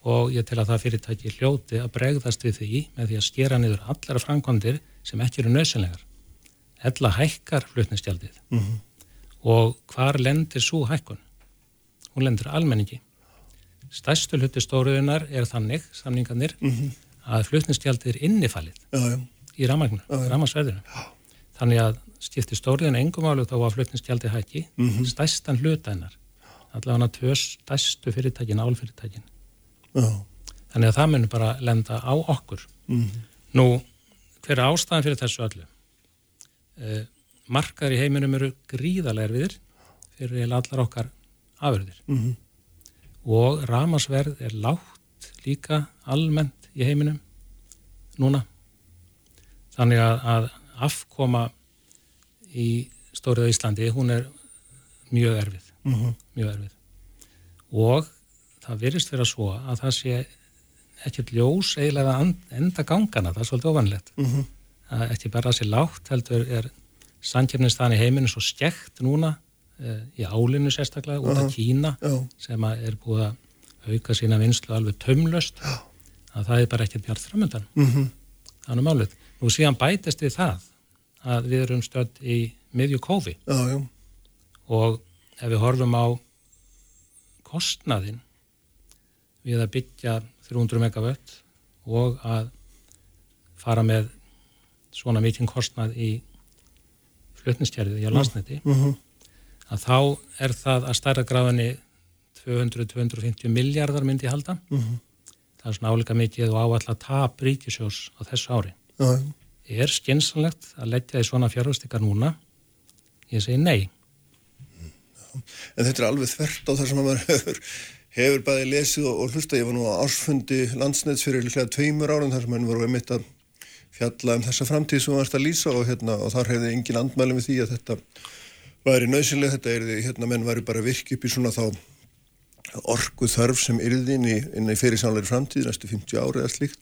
og ég tel að það fyrirtæki hljóti að bregðast við því með því að skera niður allara framkvæmdir sem ekki eru nöðsynlegar. Ella hækkar flutningstjaldið Uh -huh. og hvar lendir svo hækkun? hún lendur almenningi. Stærstu hluti stóruðunar er þannig, samningarnir, Mm -hmm. að flutningstjaldið er innifalið Já, já. í ramagsverðinu. Þannig að skipti stóruðin engum álu þá að flutningstjaldið hækki, Mm -hmm. stærstan hlutaðinnar, allavega tvö stærstu fyrirtækin, álfyrirtækin. Já. Þannig að það munir bara lenda á okkur. Mm -hmm. Nú, hver er ástæðan fyrir þessu öllu? uh, markaður í heiminum eru gríðarlega erfiðir fyrir allar okkar afurðir mm -hmm. og ramasverð er lágt líka almennt í heiminum núna þannig að, að afkoma í stórið á Íslandi hún er mjög erfið mm -hmm. mjög erfið og það virðist vera svo að það sé ekkert ljós eiginlega enda gangana, það er svolítið ofanlegt mm -hmm. að ekki bara sé lágt heldur er samkjöfnistæðan í heiminu svo skekt núna e, í álinu sérstaklega út af Kína Já. sem er búið að auka sína vinslu alveg tömlöst Já. að það er bara ekkert bjart framöndan mm -hmm. þannig málið. Nú síðan bætist við það að við erum stödd í miðju kófi og ef við horfum á kostnaðin við að byggja 300 megawatt og að fara með svona mikinn kostnað í flutnistjærið í að landsneti mm -hmm. að þá er það að stærra gráðinni 200-250 miljardar myndi halda mm -hmm. það er svona álika mikið og áallega tap ríkisjós á þessu ári ja. er skinsanlegt að leggja því svona fjárhustikar núna ég segi nei En þetta er alveg þvert á það sem maður hefur hefur bæði lesið og, og hlusta, ég var nú á ársfundi landsnæts fyrir líklega tveimur árum þar sem henni voru einmitt að fjalla um þessa framtíð sem varst að lýsa og, hérna, og þar hefði engin andmæli með því að þetta væri nöðsynlega, þetta er því, hérna menn væri bara virk upp í svona þá orgu þörf sem yrði inn í, í fyrirsánleiri framtíð, næstu 50 ári eða slíkt.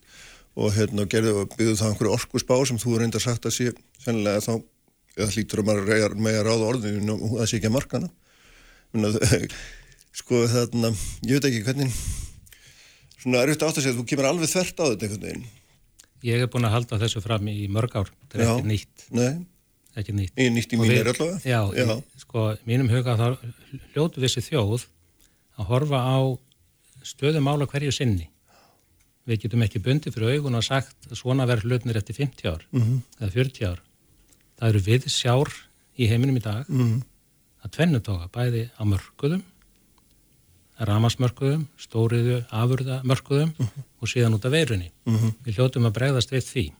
Og hérna gerði og byggðu það einhverju orgu spá sem þú reyndar sagt að sé sennilega þá, eða hlítur að maður með að ráða orðinu og það sé ekki að markana <laughs> sko þarna, ég veit ekki hvernig svona er auðvitað átt að segja að þú kemur alveg þvert á þetta einhvern veginn. Ég hef búin að halda þessu fram í mörg ár. Þetta er já, ekki nýtt. Nei, ekki nýtt. Í nýtt í mínir allavega? Já, já. Í, sko, mínum huga þá hljótu þessi þjóð að horfa á stöðum ála hverju sinni. Við getum ekki bundið fyrir augun og sagt að svona verður hlutnir eftir 50 ár mm -hmm. eða 40 ár. Það eru við sjár í heiminum í dag. Mm -hmm. Að tvennutóka bæði á mörguðum ramasmörkuðum, stóriðu afurðamörkuðum uh -huh. og síðan út af veirunni. Uh -huh. Við hljóttum að bregðast við því.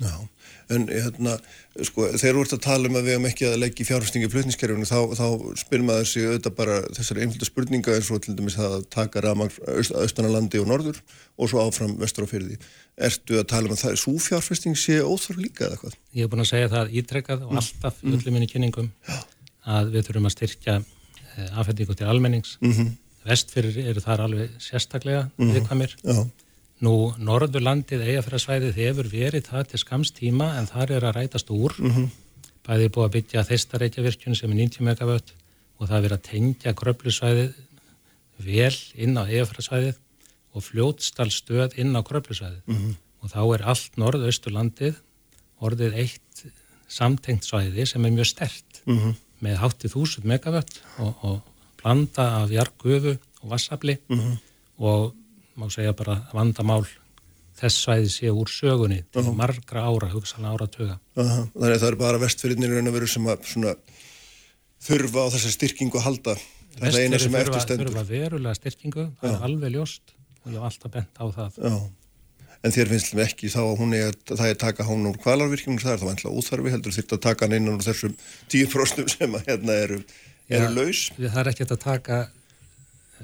Já, en hérna, sko, þegar þú ert að tala um að við hefum ekki að leggja í fjárfæstingi í flutniskerfunu, þá, þá spyrir maður sig auðvitað bara þessari einflita spurninga eins og til dæmis það að taka ramang austanalandi og norður og svo áfram vestur á fyrði. Ertu að tala um að það er svo fjárfæsting sé óþarf líka eða hvað? Ég hef búin að segja það ítrekkað og mm. alltaf í öllum minni kynningum að við þurfum að styrkja Eh, afhendingu til almennings mm -hmm. vestfyrir eru þar alveg sérstaklega mm -hmm. viðkvæmir nú Norðurlandið eigafræðsvæðið hefur verið það til skamstíma en þar er að rætast úr mm -hmm. bæðið er búið að byggja þeistareikjavirkjun sem er 90 megavött og það er verið að tengja kröplusvæðið vel inn á eigafræðsvæðið og fljótstalstöð inn á kröplusvæðið mhm. og þá er allt Norðausturlandið orðið eitt samtengt svæði sem er mjög stert mhm með háttið þúsund megavött og, og blanda af jargufu og vassafli mm -hmm. og má segja bara vandamál þess svæði sé úr sögunni til uh -huh. margra ára, hugsalega áratöga. Uh -huh. Þannig að það er bara vestfyrirnir en að vera sem að svona, þurfa á þessa styrkingu að halda. Það er eina sem eftir stendur. Þurfa verulega styrkingu, það uh -huh. er alveg ljóst og ég hef alltaf bent á það. Já en þér finnst ekki þá að er, það er taka hán úr kvalarvirkjum það er þá vantla úþarfi, heldur þitt að taka hann innan úr þessum tíu próstum sem að hérna eru, eru ja, laus. Það er ekki að taka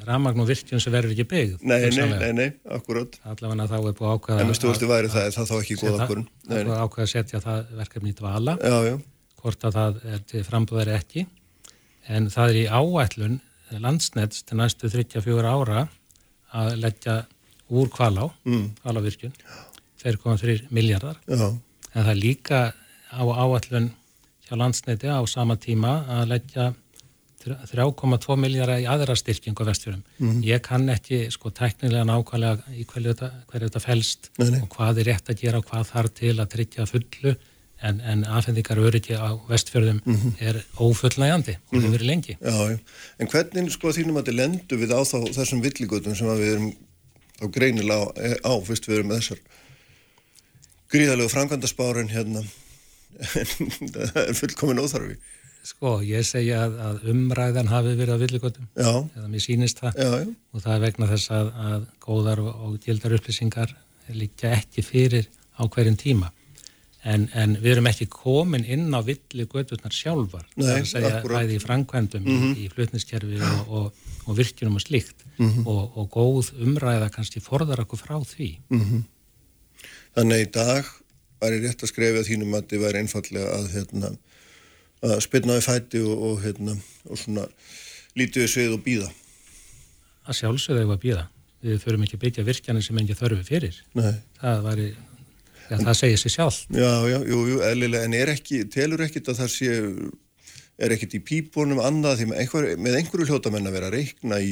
ramagn og virkjum sem verður ekki byggð Nei, nei, nei, nei, akkurát Allavega þá er búið ákvæða En með stúrstu væri það, það þá ekki góð okkur Það er búið ákvæða að setja það verkefni í dvala. Já, já. hvort að það er til frambúðari ekki. En það er í áætlun landsnett til næstu 34 ára að leggja úr kvalá, mm. kvalávirkjun 2,3 miljardar en það er líka á áallun hjá landsneiti á sama tíma að leggja 3,2 miljardar í aðra styrking á vestfjörum. Mm. Ég kann ekki sko teknilega nákvæmlega í hverju þetta, hverju þetta felst nei, nei. og hvað er rétt að gera og hvað þarf til að tryggja fullu en, en aðfendingar öryggi á vestfjörðum mm -hmm. er ófullnægandi og það mm -hmm. verið lengi. Já, já. En hvernig sko þínum að þið lendu við á þá, þessum villigötum sem við erum þá greinilega á, fyrst við erum með þessar gríðalegu framkvæmdaspárin hérna. <laughs> Það er fullkomin óþarfi. Sko, ég segja að, að umræðan hafi verið á villigotum eða mér sínist það. Já, já. og það er vegna þess að, að góðar og, og gildar upplýsingar líka ekki fyrir á hverjum tíma. En, en við erum ekki komin inn á villi gödurnar sjálfar. Nei, það er að segja akkúrat. bæði í framkvæmdum Mhm. í, í flutniskerfi og, og, og virkjunum og slíkt Mhm. og, og góð umræða kannski forðar okkur frá því Mhm. Þannig að í dag væri rétt að skrefi að þínum að þið væri einfallega að, hérna, að spilna við fæti og, og, hérna, og svona lítið við svið og býða. að sjálfsögðu eigum við að býða við þurfum ekki að byggja virkjanir sem engi þörfi fyrir Nei. það væri já, það segir sér sjálf Já, já, jú, jú, eðlilega, en er ekki, telur ekkit að það sé, er ekkit í pípunum annað því með, einhver, með einhverju hljótamenn að vera að reikna í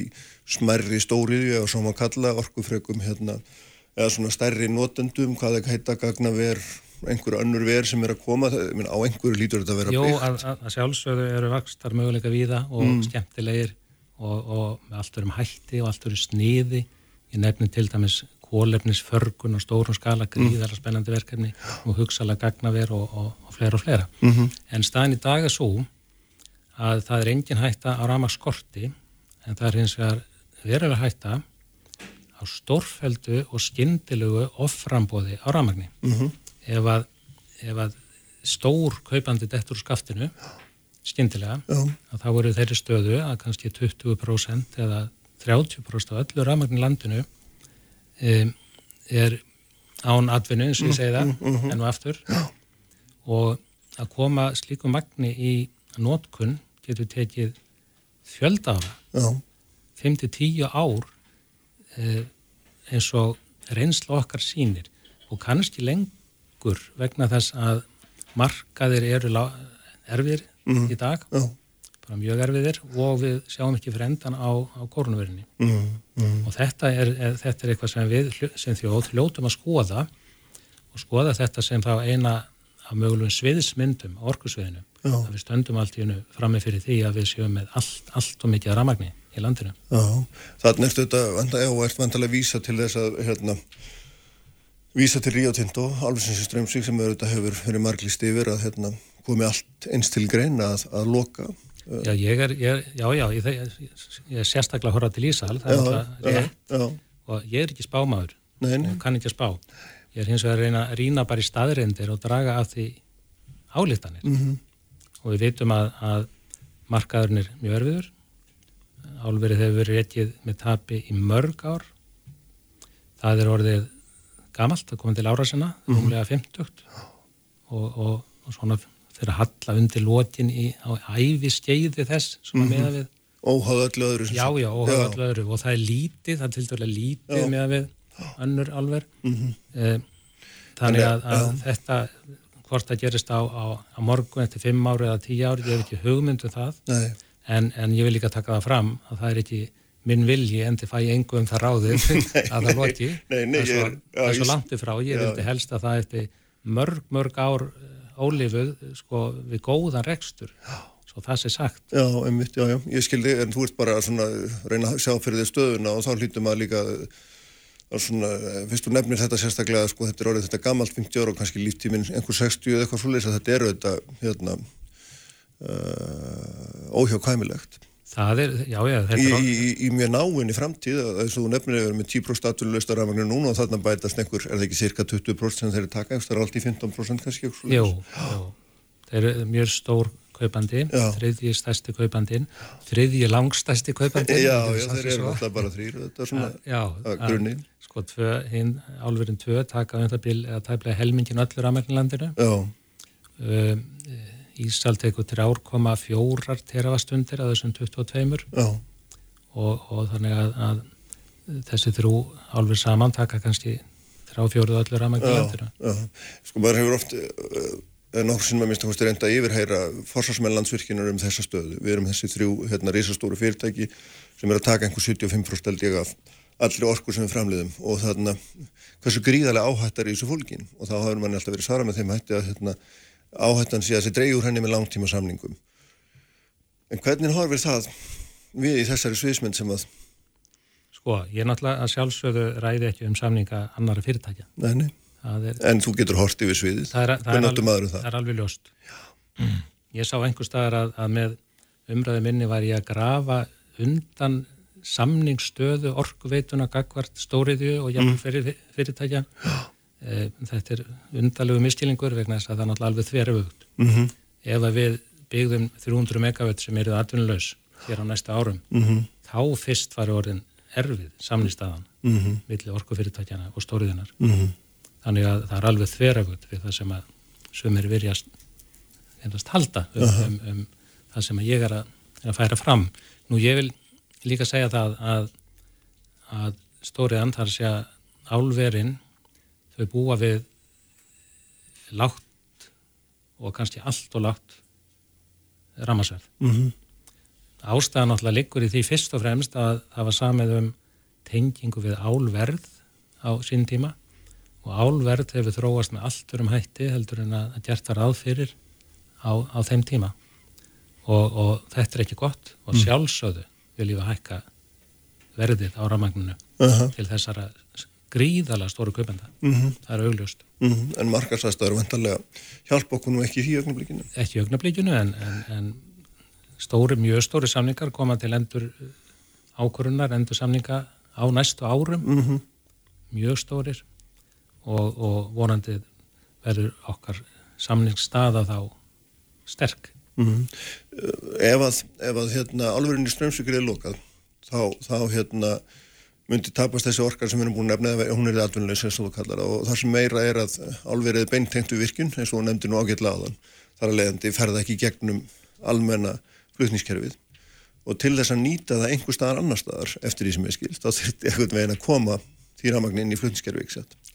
smerri stóriðju og svo má kalla orkufrekum hérna, eða svona stærri notendum, hvað það heita gagna ver, einhverju önnur ver sem er að koma, meina, á einhverju lítur þetta að vera Jó, byggt. að, að, að sjálfsögðu eru vakstar möguleika víða og Mm. skemmtilegir og, og með allt verum hætti og allt verum sniði ég nefnir til dæmis kólefnisförgun og stórum skala gríðara spennandi verkefni og hugsalega gagnaver og, og, og fleira og fleira Mhm. en staðin í dag er svo að það er engin hætta á rama skorti en það er hins vegar verulega hætta á stórfeldu og skyndilugu offrambóði á ramagni Mhm. ef að, ef að stór kaupandi dettur úr skaftinu skyndilega Já. að þá eru þeirri stöðu að kannski 20% eða 30% af öllu ramagnin í landinu um, er án atvinnu eins og ég segi það Mm, mm, mhm. enn og aftur og að koma slíku magni í nótkunn getur tekið fjölda ára Já. 5-10 ár eh, eins og reynsla okkar sínir og kannski lengur vegna þess að markaðir eru erfir Mhm. í dag Já. bara mjög erfiðir og við sjáum ekki fyrir endan á, á kórnverðinni Mhm, mhm. og þetta er, er, þetta er eitthvað sem við sem þjóð hljótum að skoða og skoða þetta sem þá eina af mögulegum sviðismyndum á orkusviðinu. Að við stöndum allt í hennu frammi fyrir því að við séum með allt, allt og mikið ramagni í landinu. Já, þannig ertu þetta, já, ert vantalega að vísa til þess að, hérna, vísa til Ríó Tinto, alveg strömsvík sem auðvitað hefur verið marglist yfir að, hérna, komi allt eins til greina að, að loka. Já, ég er, ég, já, já, ég, ég, er sérstaklega að horfa til Ísal, það er Já, alltaf já, rétt. og ég er ekki spámaður. Nei. og kann ekki að spá. Ég er hins vegar að reyna að rýna bara í staðreindir og draga af því álítanir Mhm. og við veitum að, að markaðurinn er mjög erfiður, álverið hefur verið réttið með tapi í mörg ár, það er orðið gamalt, það komið til ára sinna, Mhm. rúmlega 50 og, og, og svona að halla undir lokin í, æfi skeiði þess, svona Mhm. meða við sem Já, já, öðru og það er lítið, það er til dærulega lítið Já. með að við önnur alver Mhm. eh, þannig Þannig að, að- að þetta hvort það gerist á, á, á morgun eftir fimm ári eða tíu ári, ég hef ekki hugmynd um það. En, en ég vil líka taka það fram að það er ekki minn vilji en þið fæ ég engu um það ráðið <laughs> að það loki. það er svo, svo langt ifrá ég vildi helst að það eftir mörg, mörg ár eh, ólifuð sko, við góðan rekstur. Svo það sé sagt. Já, einmitt, já, já, ég skildi, en þú ert bara svona reyna að sjá fyrir þig stöðuna og þá hlýtum að líka svona, fyrst þú nefnir þetta sérstaklega, sko, þetta er orðið þetta gammalt 50 ára og kannski líftíminn einhver 60 eða eitthvað svoleiðis að þetta eru þetta, hérna, uh, óhjákvæmilegt. það er, já, já, Í, þetta er í, í, í mjög náinni framtíð, að þess að þú nefnir að vera með 10% aturlösta rafmagnir núna og þarna bætast einhver, er það ekki cirka 20% sem þeir taka, það er allt í 15% kannski, Jú, jú, þeir eru mjög stór kaupandi, Já. þriðji stærsti kaupandin, þriðji langstærsti kaupandin. Já, já, þeir eru alltaf bara þrýr, þetta er svona Já, að grunni. Sko, tvö, hinn, álverðin tvö taka um það bíl eða tæplega helmingin öllur að landinu. Já. Um, Ísal tekur 3,4 teravastundir að þessum 22 Já. og, og þannig að, að þessi þrjú álverð saman taka kannski 3-4 öllur að landinu. Já, sko maður hefur oft uh, nokkur sem að minnst að kosti reynda að yfirheyra forsvarsmenn landsvirkjunar um þessa stöðu. Við erum þessi þrjú hérna risastóru fyrirtæki sem er að taka einhver 75% held ég af allri orku sem við framliðum og þarna hversu gríðarlega áhættar í þessu fólkin og þá hafur manni alltaf verið svara með þeim hætti að hérna, áhættan sé að þessi dreyjur henni með langtíma samningum. En hvernig horfir það við í þessari sviðsmynd sem að Sko, ég er náttúrulega að sjálfsögðu ræði ekki um samninga annara fyrirtækja. Nei, nei. Er, en þú getur hort yfir sviðið. Það er, það Hvernig er, áttu maður um það? það er alveg ljóst. Mm. Ég sá einhver staðar að, að með umræðu minni var ég að grafa undan samningsstöðu orkuveituna gagvart stóriðju og jafnvel fyrir, fyrirtækja e, þetta er undalegu miskilingur vegna þess að það er náttúrulega alveg þverjugt mm -hmm. ef að við byggðum 300 megawatt sem eruð atvinnulegs hér á næsta árum mm -hmm. þá fyrst var orðin erfið samnýstaðan mm -hmm. millir orkufyrirtækjana og stóriðinar þannig að það er alveg þverjugt við það sem að sumir virjast endast halda um, um, um það sem ég er að, er að færa fram nú ég vil líka segja það að, að stóriðan þar sé að álverinn þau búa við látt og kannski allt og látt ramasverð. Mm -hmm. Ástæðan náttúrulega liggur í því fyrst og fremst að það var samið um tengingu við álverð á sín tíma og álverð hefur þróast með allt verum hætti heldur en að gert var aðfyrir á, á þeim tíma og, og þetta er ekki gott og mhm. sjálfsögðu vil ég að hækka verðið á ramagninu uh -huh. til þessara gríðala stóru kaupenda. Mm -hmm. Það er augljóst. Mm -hmm. En markarsæstaður vantarlega hjálpa okkur nú ekki í augnablikinu? Ekki í augnablikinu en, en, en stóri, mjög stóri samningar koma til endur ákvörunar, endur samninga á næstu árum, mm -hmm. mjög stórir og, og vonandi verður okkar samningsstaða þá sterk. Mhm. Ef að, ef að hérna, alverðinni strömsvíkir er lokað, þá, þá hérna myndi tapast þessi orkar sem við erum búin að nefna hún er atvinnulegs eins og þú kallar og það sem meira er að álverið beintengt við virkun eins og hún nefndi nú ágætla þann þar að leiðandi ferða ekki gegnum almenna flutnískerfið og til þess að nýta það einhver staðar annar staðar eftir því sem er skilt þá þurfti eitthvað veginn að koma því ramagnin í flutnískerfið ekki sett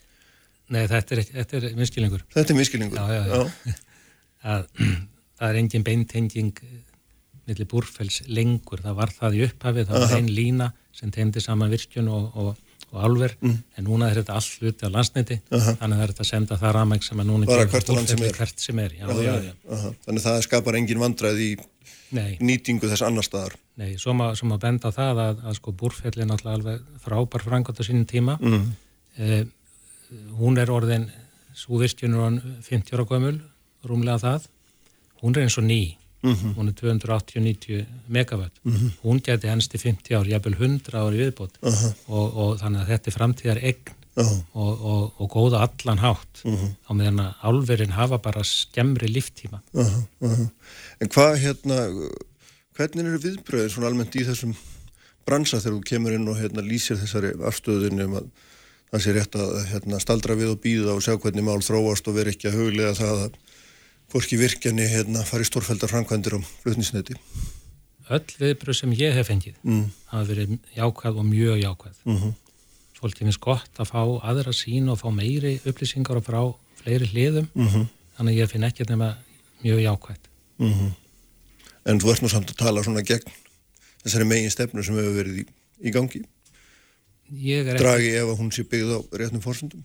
Nei, þetta er, þetta er miskilingur Þetta er miskilingur já, já, já. <laughs> Að, Það er engin beintenging millir búrfells lengur, það var það í upphafið, það var einn lína sem tegndi saman virkjun og, og, og alver, mm. en núna er þetta all hluti á landsneiti, uh -huh. þannig að það er þetta að senda það ramæg sem að núna sem er, hvert sem er. Já, já, já, -huh. þannig að það skapar engin vandræð í Nei. nýtingu þess annar staðar Nei, svo maður að benda á það að, að sko búrfelli er náttúrulega alveg frábær frangat á sínum tíma mm. eh, hún er orðin svo virkjun er orðin 50 ára gömul rúmlega það, hún er eins og ný Mm -hmm. hún er 280-90 megawatt mm -hmm. hún geti hennst í 50 ár jafnvel 100 ári viðbót uh -huh. og, og þannig að þetta er framtíðar egn uh -huh. og, og, og góða allan hátt uh -huh. á meðan að álverðin hafa bara skemmri líftíma En hvað hérna hvernig eru viðbröðir svona almennt í þessum bransa þegar þú kemur inn og hérna lýsir þessari afstöðunum um að það sé rétt að hérna, staldra við og býða og sjá hvernig mál þróast og veri ekki að huglega það að hvorki virkjani hérna fari stórfældar framkvæmdir á flutnisneti? Öll viðbröð sem ég hef fengið mm. hafa verið jákvæð og mjög jákvæð. Mm -hmm. Fólki finnst gott að fá aðra sín og fá meiri upplýsingar og frá fleiri hliðum, mm -hmm. þannig að ég finn ekki nema mjög jákvæð. -hmm. En þú ert nú samt að tala svona gegn þessari megin stefnu sem hefur verið í, í gangi? Dragi ef hún sé byggð á réttum fórsendum?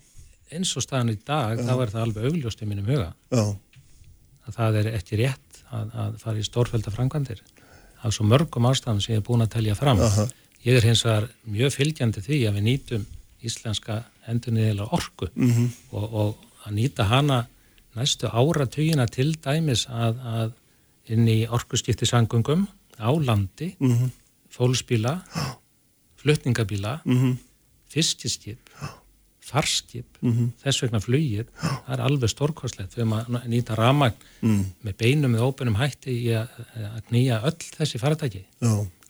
Eins og staðan í dag, Já. þá er það alveg augljóst í mínum huga. Já að það er ekki rétt að, að fara í stórfælda framkvæmdir af svo mörgum ástafum sem ég er búin að telja fram. -huh. Ég er hins vegar mjög fylgjandi því að við nýtum íslenska endurniðilega orku mhm. -huh. og, og að nýta hana næstu áratugina til dæmis að, að inn í orkuskiptisangungum á landi, mhm. -huh. fólksbíla, flutningabíla, mhm. fiskiskip farskip, mm -hmm. þess vegna flugir það er alveg stórkostlegt. Við erum að nýta ramagn mm. með beinum með óbeinum hætti í að, að knýja öll þessi faratæki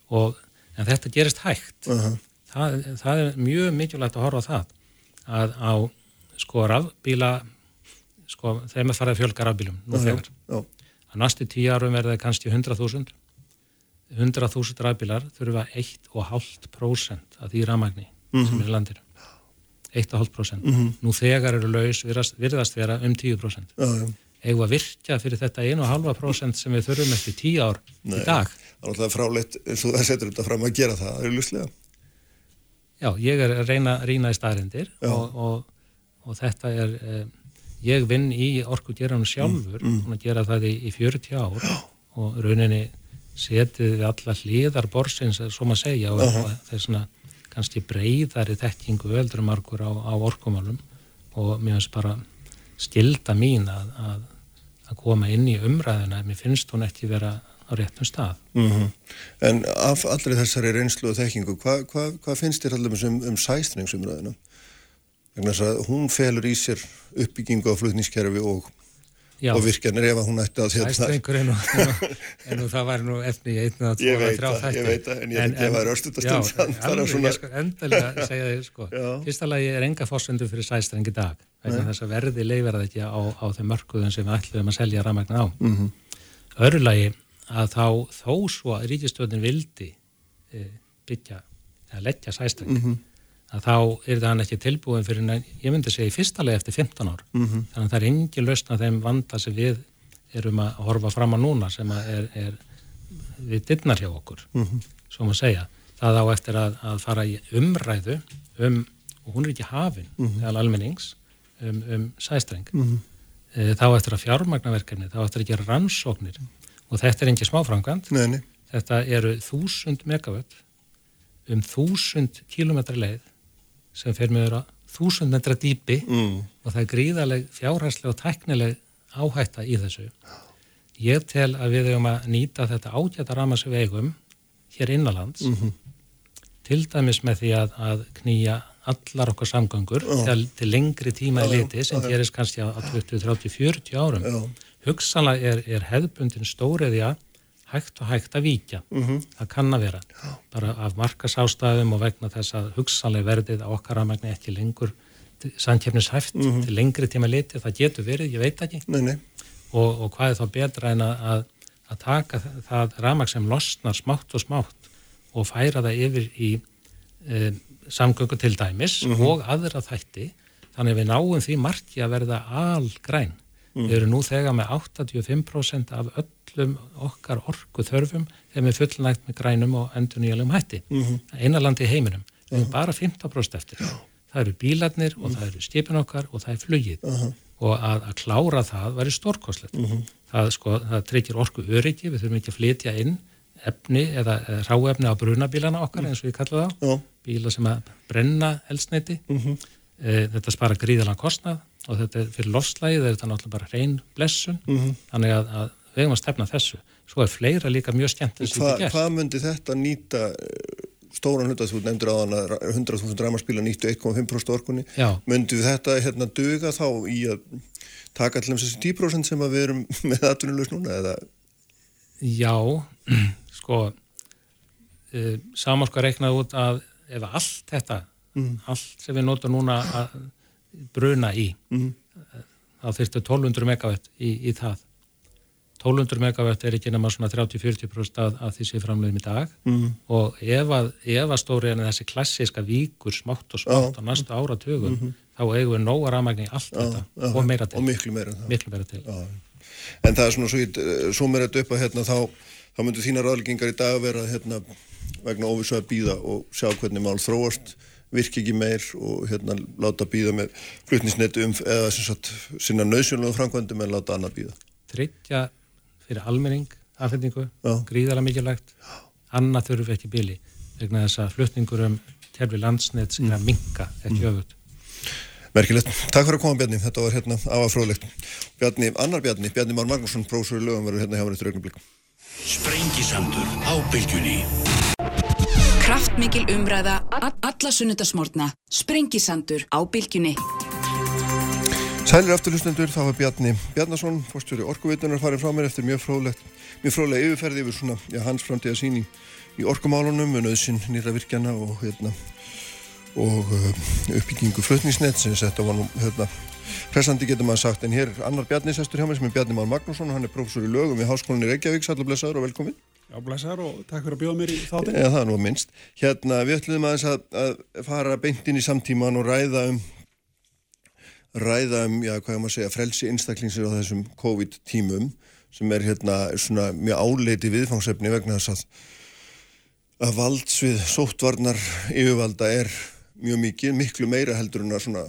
og en þetta gerist hægt. Uh -huh. það, það er mjög mikilvægt að horfa á það að á sko rafbíla sko þeim er farið fjölga rafbílum nú þegar. að næstu tíu árum verða kannski 100.000 100.000 rafbílar þurfa 1,5% af því ramagni uh -huh. sem er í landinu 1,5% mm -hmm. nú þegar eru laus virðast, virðast vera um 10% uh, eigum að virkja fyrir þetta 1,5% sem við þurfum eftir 10 ár Nei, í dag Það er alltaf fráleitt eins og það setur þetta fram að gera það, það er luslega Já, ég er að reyna að rýna í staðrindir og, og, og þetta er eh, ég vinn í orkugeranum sjálfur mm, mm. og gera það í, í 40 ár Já. og rauninni setið við alla hlýðar borsins, svo maður segja og, uh -huh. það er svona kannski breyðari þekkingu öldrumarkur á, á orkumálum og mér finnst bara skilda mín að, að, að koma inn í umræðina mér finnst hún ekki vera á réttum stað mm -hmm. En af allri þessari reynslu og þekkingu hvað hva, hva finnst þér allir um, um sæstningsumræðina? hún felur í sér uppbyggingu á flutnískerfi og Já. og virkjanir ef hún ætti að Æstrengur en, <laughs> en nú það var nú eftir í einna tvoða þrjá þætti Ég veit það, en ég veit að það var örstutastund Já, <laughs> svona... ég <laughs> sko endalega segja þið sko. Fyrsta lagi er enga fórsöndu fyrir sæstreng í dag þess að verði leifverða ekki á, á þeim mörkuðum sem við ætlum að selja rafmagn á. Mm -hmm. Öru lagi að þá þó svo að ríkistöðin vildi e, byggja eða leggja sæstreng mm -hmm að þá er það ekki tilbúin fyrir, ég myndi segja í fyrsta leið eftir 15 ár. Mm -hmm. Þannig að það er engin lausna þeim vanda sem við erum að horfa fram á núna sem er, er við dittnar hjá okkur, mm -hmm. svo maður segja. Það á eftir að, að fara í umræðu um, og hún er ekki hafinn, mm -hmm. þegar almennings, um, um sæstreng. E, þá eftir að fjármagnaverkefni, þá eftir að gera rannsóknir og þetta er ekki smáframkvæmt. Þetta eru þúsund megavött um þúsund kílometra leið sem fer með þúsund metra dýpi mm. og það er gríðaleg fjárhærslega og tæknileg áhætta í þessu. Ég tel að við hefum að nýta þetta ágæta rama sem við eigum hér innalands mm -hmm. til dæmis með því að, að knýja allar okkar samgöngur oh. til, til lengri tíma í liti sem gerist kannski á 20, 30, 40 árum. Oh. Hugsanlega er, er hefðbundin stóriðja hægt og hægt að víkja. Mm -hmm. Það kann að vera. Bara af markasástæðum og vegna þess að hugsanlega verðið á okkar aðmægni ekki lengur samkjöfnishæft mm -hmm. til lengri tíma liti. Það getur verið, ég veit ekki. Nei, nei. Og, og hvað er þá betra en að, að taka það rafmæg sem losnar smátt og smátt og færa það yfir í e, samgöngu til dæmis mm -hmm. og aðra þætti. Þannig að við náum því marki að verða algræn. Mm. Við erum nú þegar með 85% af öllum okkar orgu þörfum þegar við fullnægt með grænum og endur nýjalum hætti. Mm -hmm. Einarlandi í heiminum. Við erum bara 15% eftir. Það eru bílarnir og mm. það eru skipin okkar og það er flugið. -huh. Og að, að klára það væri stórkoslegt. -hmm. Það, sko, það tryggir orgu öryggi, við þurfum ekki að flytja inn efni eða, eða ráefni á brunabílana okkar eins og við kallum það. Bíla sem að brenna elsneiti. -hmm. E, þetta spara gríðalega kostnað og þetta er fyrir lofslægi, þetta er náttúrulega bara hrein blessun, mm -hmm. þannig að, að við hefum að stefna þessu. Svo er fleira líka mjög skemmt að þetta gert. Hvað myndi þetta nýta eh, stóran hluta, þú nefndir á þann að 100.000 ræmarspíla nýttu 1,5% orkunni, Já. myndi þetta hérna duga þá í að taka allir um þessi 10% sem við erum <laughs> með aðtunulegs núna eða? Já, <clears throat> sko uh, samanskar reiknaði út að ef allt þetta, mm. allt sem við notum núna að bruna í mm -hmm. þá þurftu 1200 megawatt í, í það 1200 megawatt er ekki nema svona 30-40% af, af því sem framleiðum í dag mm -hmm. og ef að, að stóri en þessi klassiska víkur smátt og smátt á næstu áratögun mm -hmm. þá eigum við nóga rafmægni allt já, þetta já, og meira til, og miklu meira, miklu meira til. en það er svona svo, þetta upp að hérna, þá, þá myndur þína ráðleggingar í dag vera hérna, vegna óvissu að býða og sjá hvernig mál þróast virki ekki meir og hérna láta býða með flutnisnetu um eða sagt, sinna nöðsjónlega framkvæmdum en láta annað býða. Tryggja fyrir almenning, afhendingu, gríðala mikilvægt, annað þurfu ekki bíli vegna þess að flutningur um terfi landsnett sem er að minka ekki mm. öfut. Merkilegt. Takk fyrir að koma Bjarni, þetta var hérna afafróðlegt. Bjarni, annar Bjarni, Bjarni Már Magnússon, í lögum, verður hérna hjá hann eftir augnum blikum. Kraftmikil umræða, alla sunnudasmórna, sprengisandur á bylgjunni. Sælir afturlustendur, þá var Bjarni Bjarnason, fórstjóri orkuveitunar, farin frá mér eftir mjög fróðlegt, mjög fróðlega yfirferði yfir svona, já, hans framtíða sín í, í orkumálunum, með nöðsinn nýra virkjana og, hérna, og uh, uppbyggingu flutningsnett sem þetta var nú, hérna, hressandi getur maður sagt, en hér er annar Bjarni sestur hjá mig sem er Bjarni Már Magnússon og hann er prófessor í lögum við Háskólinni Reykjavík, blessaður og velkomin. Já, blessar og takk fyrir að bjóða mér í þáttin. Já, það er nú að minnst. Hérna, við ætlum aðeins að, að fara beint inn í samtíman og ræða um, ræða um, já, hvað er maður að segja, frelsi einstaklingsir á þessum COVID-tímum sem er hérna svona mjög áleiti viðfangsefni vegna þess að, að valdsvið sóttvarnar yfirvalda er mjög mikið, miklu meira heldur en að svona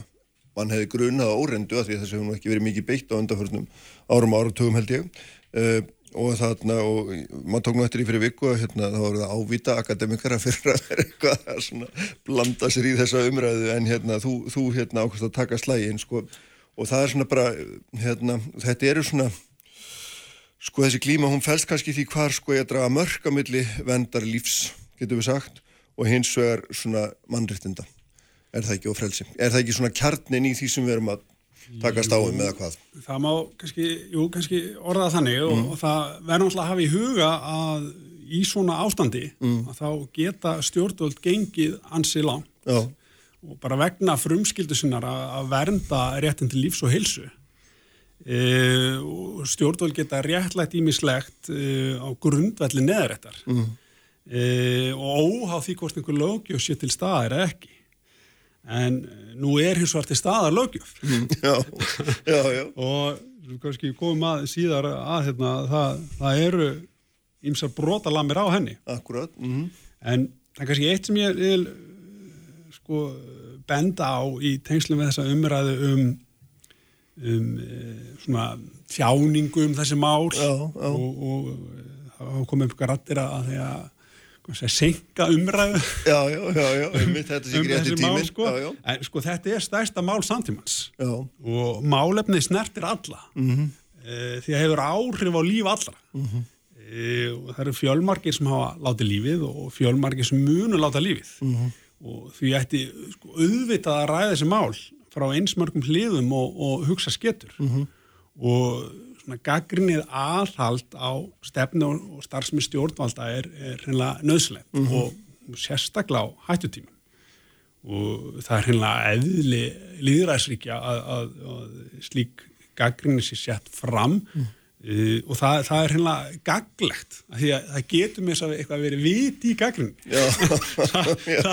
mann hefði grunað á órendu að því að þessi hefur nú ekki verið mikið beitt á undanförnum árum ára tögum held ég. Uh, og þarna og maður tók nú eftir í fyrir viku og hérna þá voru það ávita akademikara fyrir að vera eitthvað að svona blanda sér í þessa umræðu en hérna þú, þú hérna ákvæmst að taka slægin sko og það er svona bara hérna þetta eru svona sko þessi klíma hún fælst kannski því hvar sko ég að draga mörgamilli vendar lífs getur við sagt og hins vegar svona mannrittinda Er það ekki og frelsi? Er það ekki svona kjarnin í því sem við erum að takast á um eða hvað? Það má kannski, jú, kannski orða þannig mm. og, og það verður náttúrulega að hafa í huga að í svona ástandi mm. að þá geta stjórnvöld gengið ansi langt Já. og bara vegna frumskildu sinnar að vernda réttin til lífs og hilsu e, og stjórnvöld geta réttlægt ímislegt e, á grundvelli neðaréttar mm. e, og óháð því hvort einhver lögjöf sé til staðir eða ekki en nú er hins vegar til staðar lögjöf mm, já, já, já <laughs> og kannski komum að síðar að hérna, það, það eru ymsar brotalamir á henni Akkurat mm -hmm. en það er kannski eitt sem ég vil sko benda á í tengslum við þessa umræðu um um svona tjáningu um þessi mál já. og, og það komið um rættir að því að senka umræðu? Já, já, já, já, <laughs> um þessi mál sko. en sko þetta er stærsta mál samtímans. Og málefni snertir alla. Mm -hmm. e, því að hefur áhrif á líf allra. Mm -hmm. e, og það eru fjölmargir sem hafa látið lífið og fjölmargir sem munu láta lífið. Mm -hmm. og því ætti sko, auðvitað að ræða þessi mál frá einsmörgum hliðum og, og hugsa skettur og svona gaggrinnið aðhald á stefnu og starfsmi stjórnvalda er, er hreinlega nöðslegt mm -hmm. og sérstaklega á hættutíma og það er hreinlega eðli líðræðsríkja að, að, að slík gaggrinni sé sett fram mm. Uh, og það, það er hérna gaglegt því að það getur svo eitthvað að vera viti í gaglinn <laughs> <laughs> <laughs>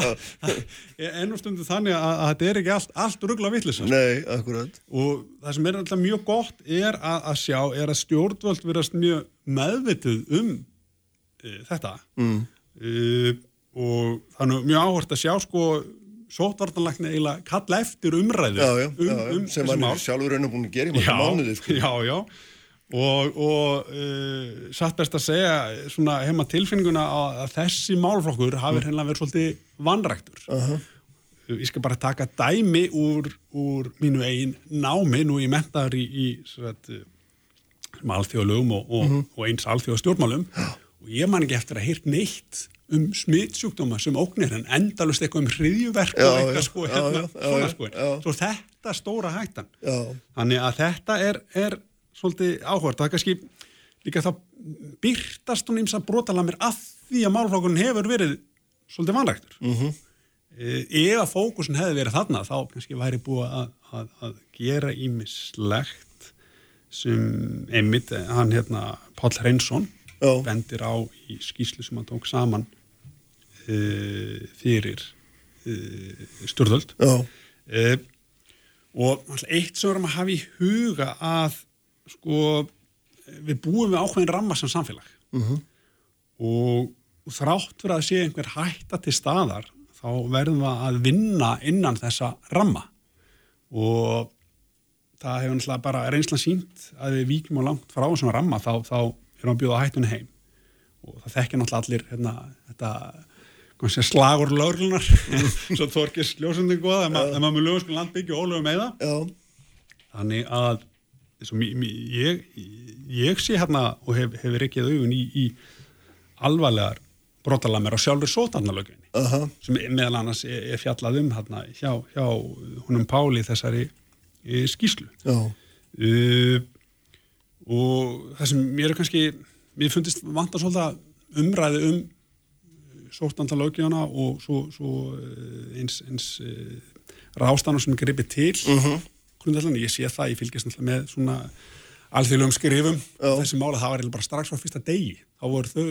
það er ennum stundu þannig að, að þetta er ekki allt, allt ruggla vittlisast Nei, akkurat. Og það sem er alltaf mjög gott er að, að sjá er að stjórnvöld verðast mjög meðvitið um uh, þetta. Mm. uh, og er mjög áhört að sjá sko sótvartanlækni eiginlega kalla eftir umræðu já, já, um, já, um sem hann er sjálfur raun og búin að gera í mjög mánuði sko. Já, já og, og uh, satt best að segja svona heima tilfinninguna að, að þessi málflokkur hafi mm. hennilega verið svolítið vanræktur uh -huh. ég skal bara taka dæmi úr, úr mínu eigin námi nú í mentaður í, í alþjóðlögum og, og, mm -hmm. og eins alþjóðstjórnmálum og ég man ekki eftir að hýrt neitt um smittsjúkdóma sem óknir en endalust eitthvað um hriðjuverk og eitthvað sko hérna, já, já, svona sko já. svo þetta stóra hættan Já. þannig að þetta er, er svolítið áhvert, það er kannski líka þá byrtast hún eins að brotalamir að því að málflokkurinn hefur verið svolítið vanræktur mm -hmm. ef að fókusin hefði verið þarna þá kannski væri búið að, að, að gera ímislegt sem einmitt, hann hérna Páll Hreinsson Já. bendir á í skýslu sem hann tók saman uh, fyrir uh, stjórnvöld Já. uh, og eitt sem við erum að hafa í huga að sko við búum við ákveðin ramma sem samfélag. Mm -hmm. og þrátt fyrir að sé einhver hætta til staðar þá verðum við að vinna innan þessa ramma. Og það hefur náttúrulega bara reynslan sínt að við víkjum á langt frá þessum ramma þá, þá erum við að bjóða hættunni heim. Og það þekkir náttúrulega allir hérna, þetta slagur löglunar <laughs> svo þorkist ljósundin goða ef maður með lögum sko landbyggju og ólögum eða þannig að ég, ég sé hérna og hef, hefur ekki auðvun í, í alvarlegar brotalamir á sjálfur sótarnalöginni uh -huh. sem meðal annars er, er fjallað um hérna hjá, hjá húnum Páli þessari e, skýslu uh, og það sem mér er kannski mér fundist vant að svolítið umræði um sótarnalöginna og svo, svo eins, eins e, rástanum sem gripir til. Uh -huh grundallan, ég sé það, ég fylgjast með svona alþjóðlegum skrifum. Já. þessi mála, það var bara strax á fyrsta degi. Þá voru þau,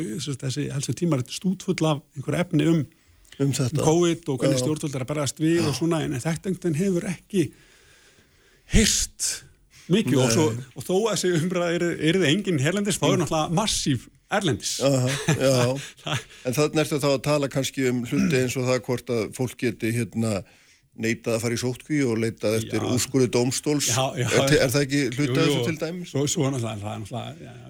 þessi helstu tímar stútfull af einhver efni um um þetta. COVID og hvernig stjórnvöld er að berast við Já. og svona, en þetta hefur ekki hyrst mikið. Og, svo, og þó að þessi umræð er, er það enginn herlendis, þá er náttúrulega massív erlendis. Já, <laughs> en þannig ertu þá að tala kannski um hluti eins og það hvort að fólk geti hérna neitað að fara í sótkví og leitað eftir úrskurðu dómstóls. Já, já, er, er það ekki hlutað þessu til dæmis? Svo, svo náttúrulega,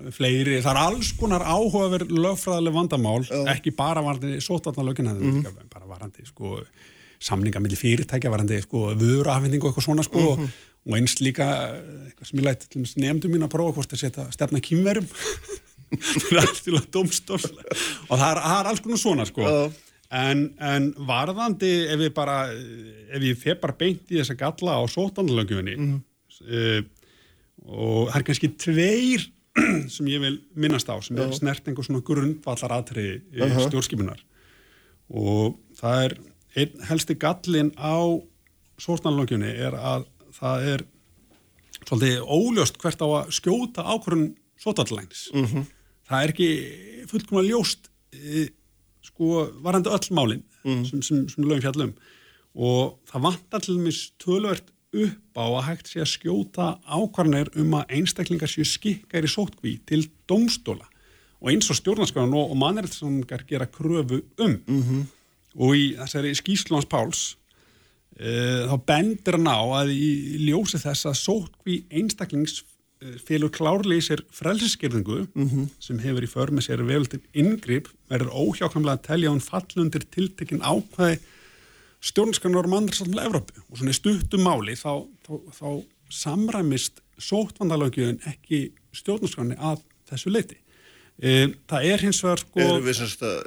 er fleiri, það er alls konar áhugaverð lögfræðileg vandamál, já. ekki bara varandi sótarnalögin, mm -hmm. bara varandi sko, samninga millir fyrirtækja varandi sko, vöruafhending og eitthvað svona sko, mm -hmm. og einst líka eitthvað sem ég lætt nefndum mín að prófa hvort að setja stefna kýmverum það er allt til að dómstól og það er, það er alls konar svona sko en, en varðandi ef ég bara ef ég fef bara beint í þessa galla á sótandalöngjufinni mm -hmm. uh, og það er kannski tveir <clears throat> sem ég vil minnast á sem er snert einhver svona grundvallar aðtriði uh -huh. stjórnskipunar og það er einn helsti gallin á sótandalöngjufinni er að það er svolítið óljóst hvert á að skjóta ákvörðun sótandalagnis mm -hmm. það er ekki fullkomlega ljóst e, sko varandi öll málinn mm. sem, sem, sem lögum fjallum og það vantar til dæmis tölvert upp á að hægt sé að skjóta ákvarnir um að einstaklingar séu skikkar í sótkví til domstóla og eins og stjórnarskjáðan og, og mannreitsangar gera kröfu um mm -hmm. og í þessari skýslans Páls e, þá bendir hann á að í ljósi þess að sótkví einstaklings félur klárlega í sér frelseskerðingu mm -hmm. sem hefur í för með sér vefaldinn yngripp verður óhjákamlega að telja hún fallundir tiltekinn ákvæði stjórnskannar um andra svolítið Evrópu og svona í stuttum máli þá, þá, þá samræmist sótvandalögjöðun ekki stjórnarskanni að þessu leiti. E, það er hins vegar sko... Erum við semst að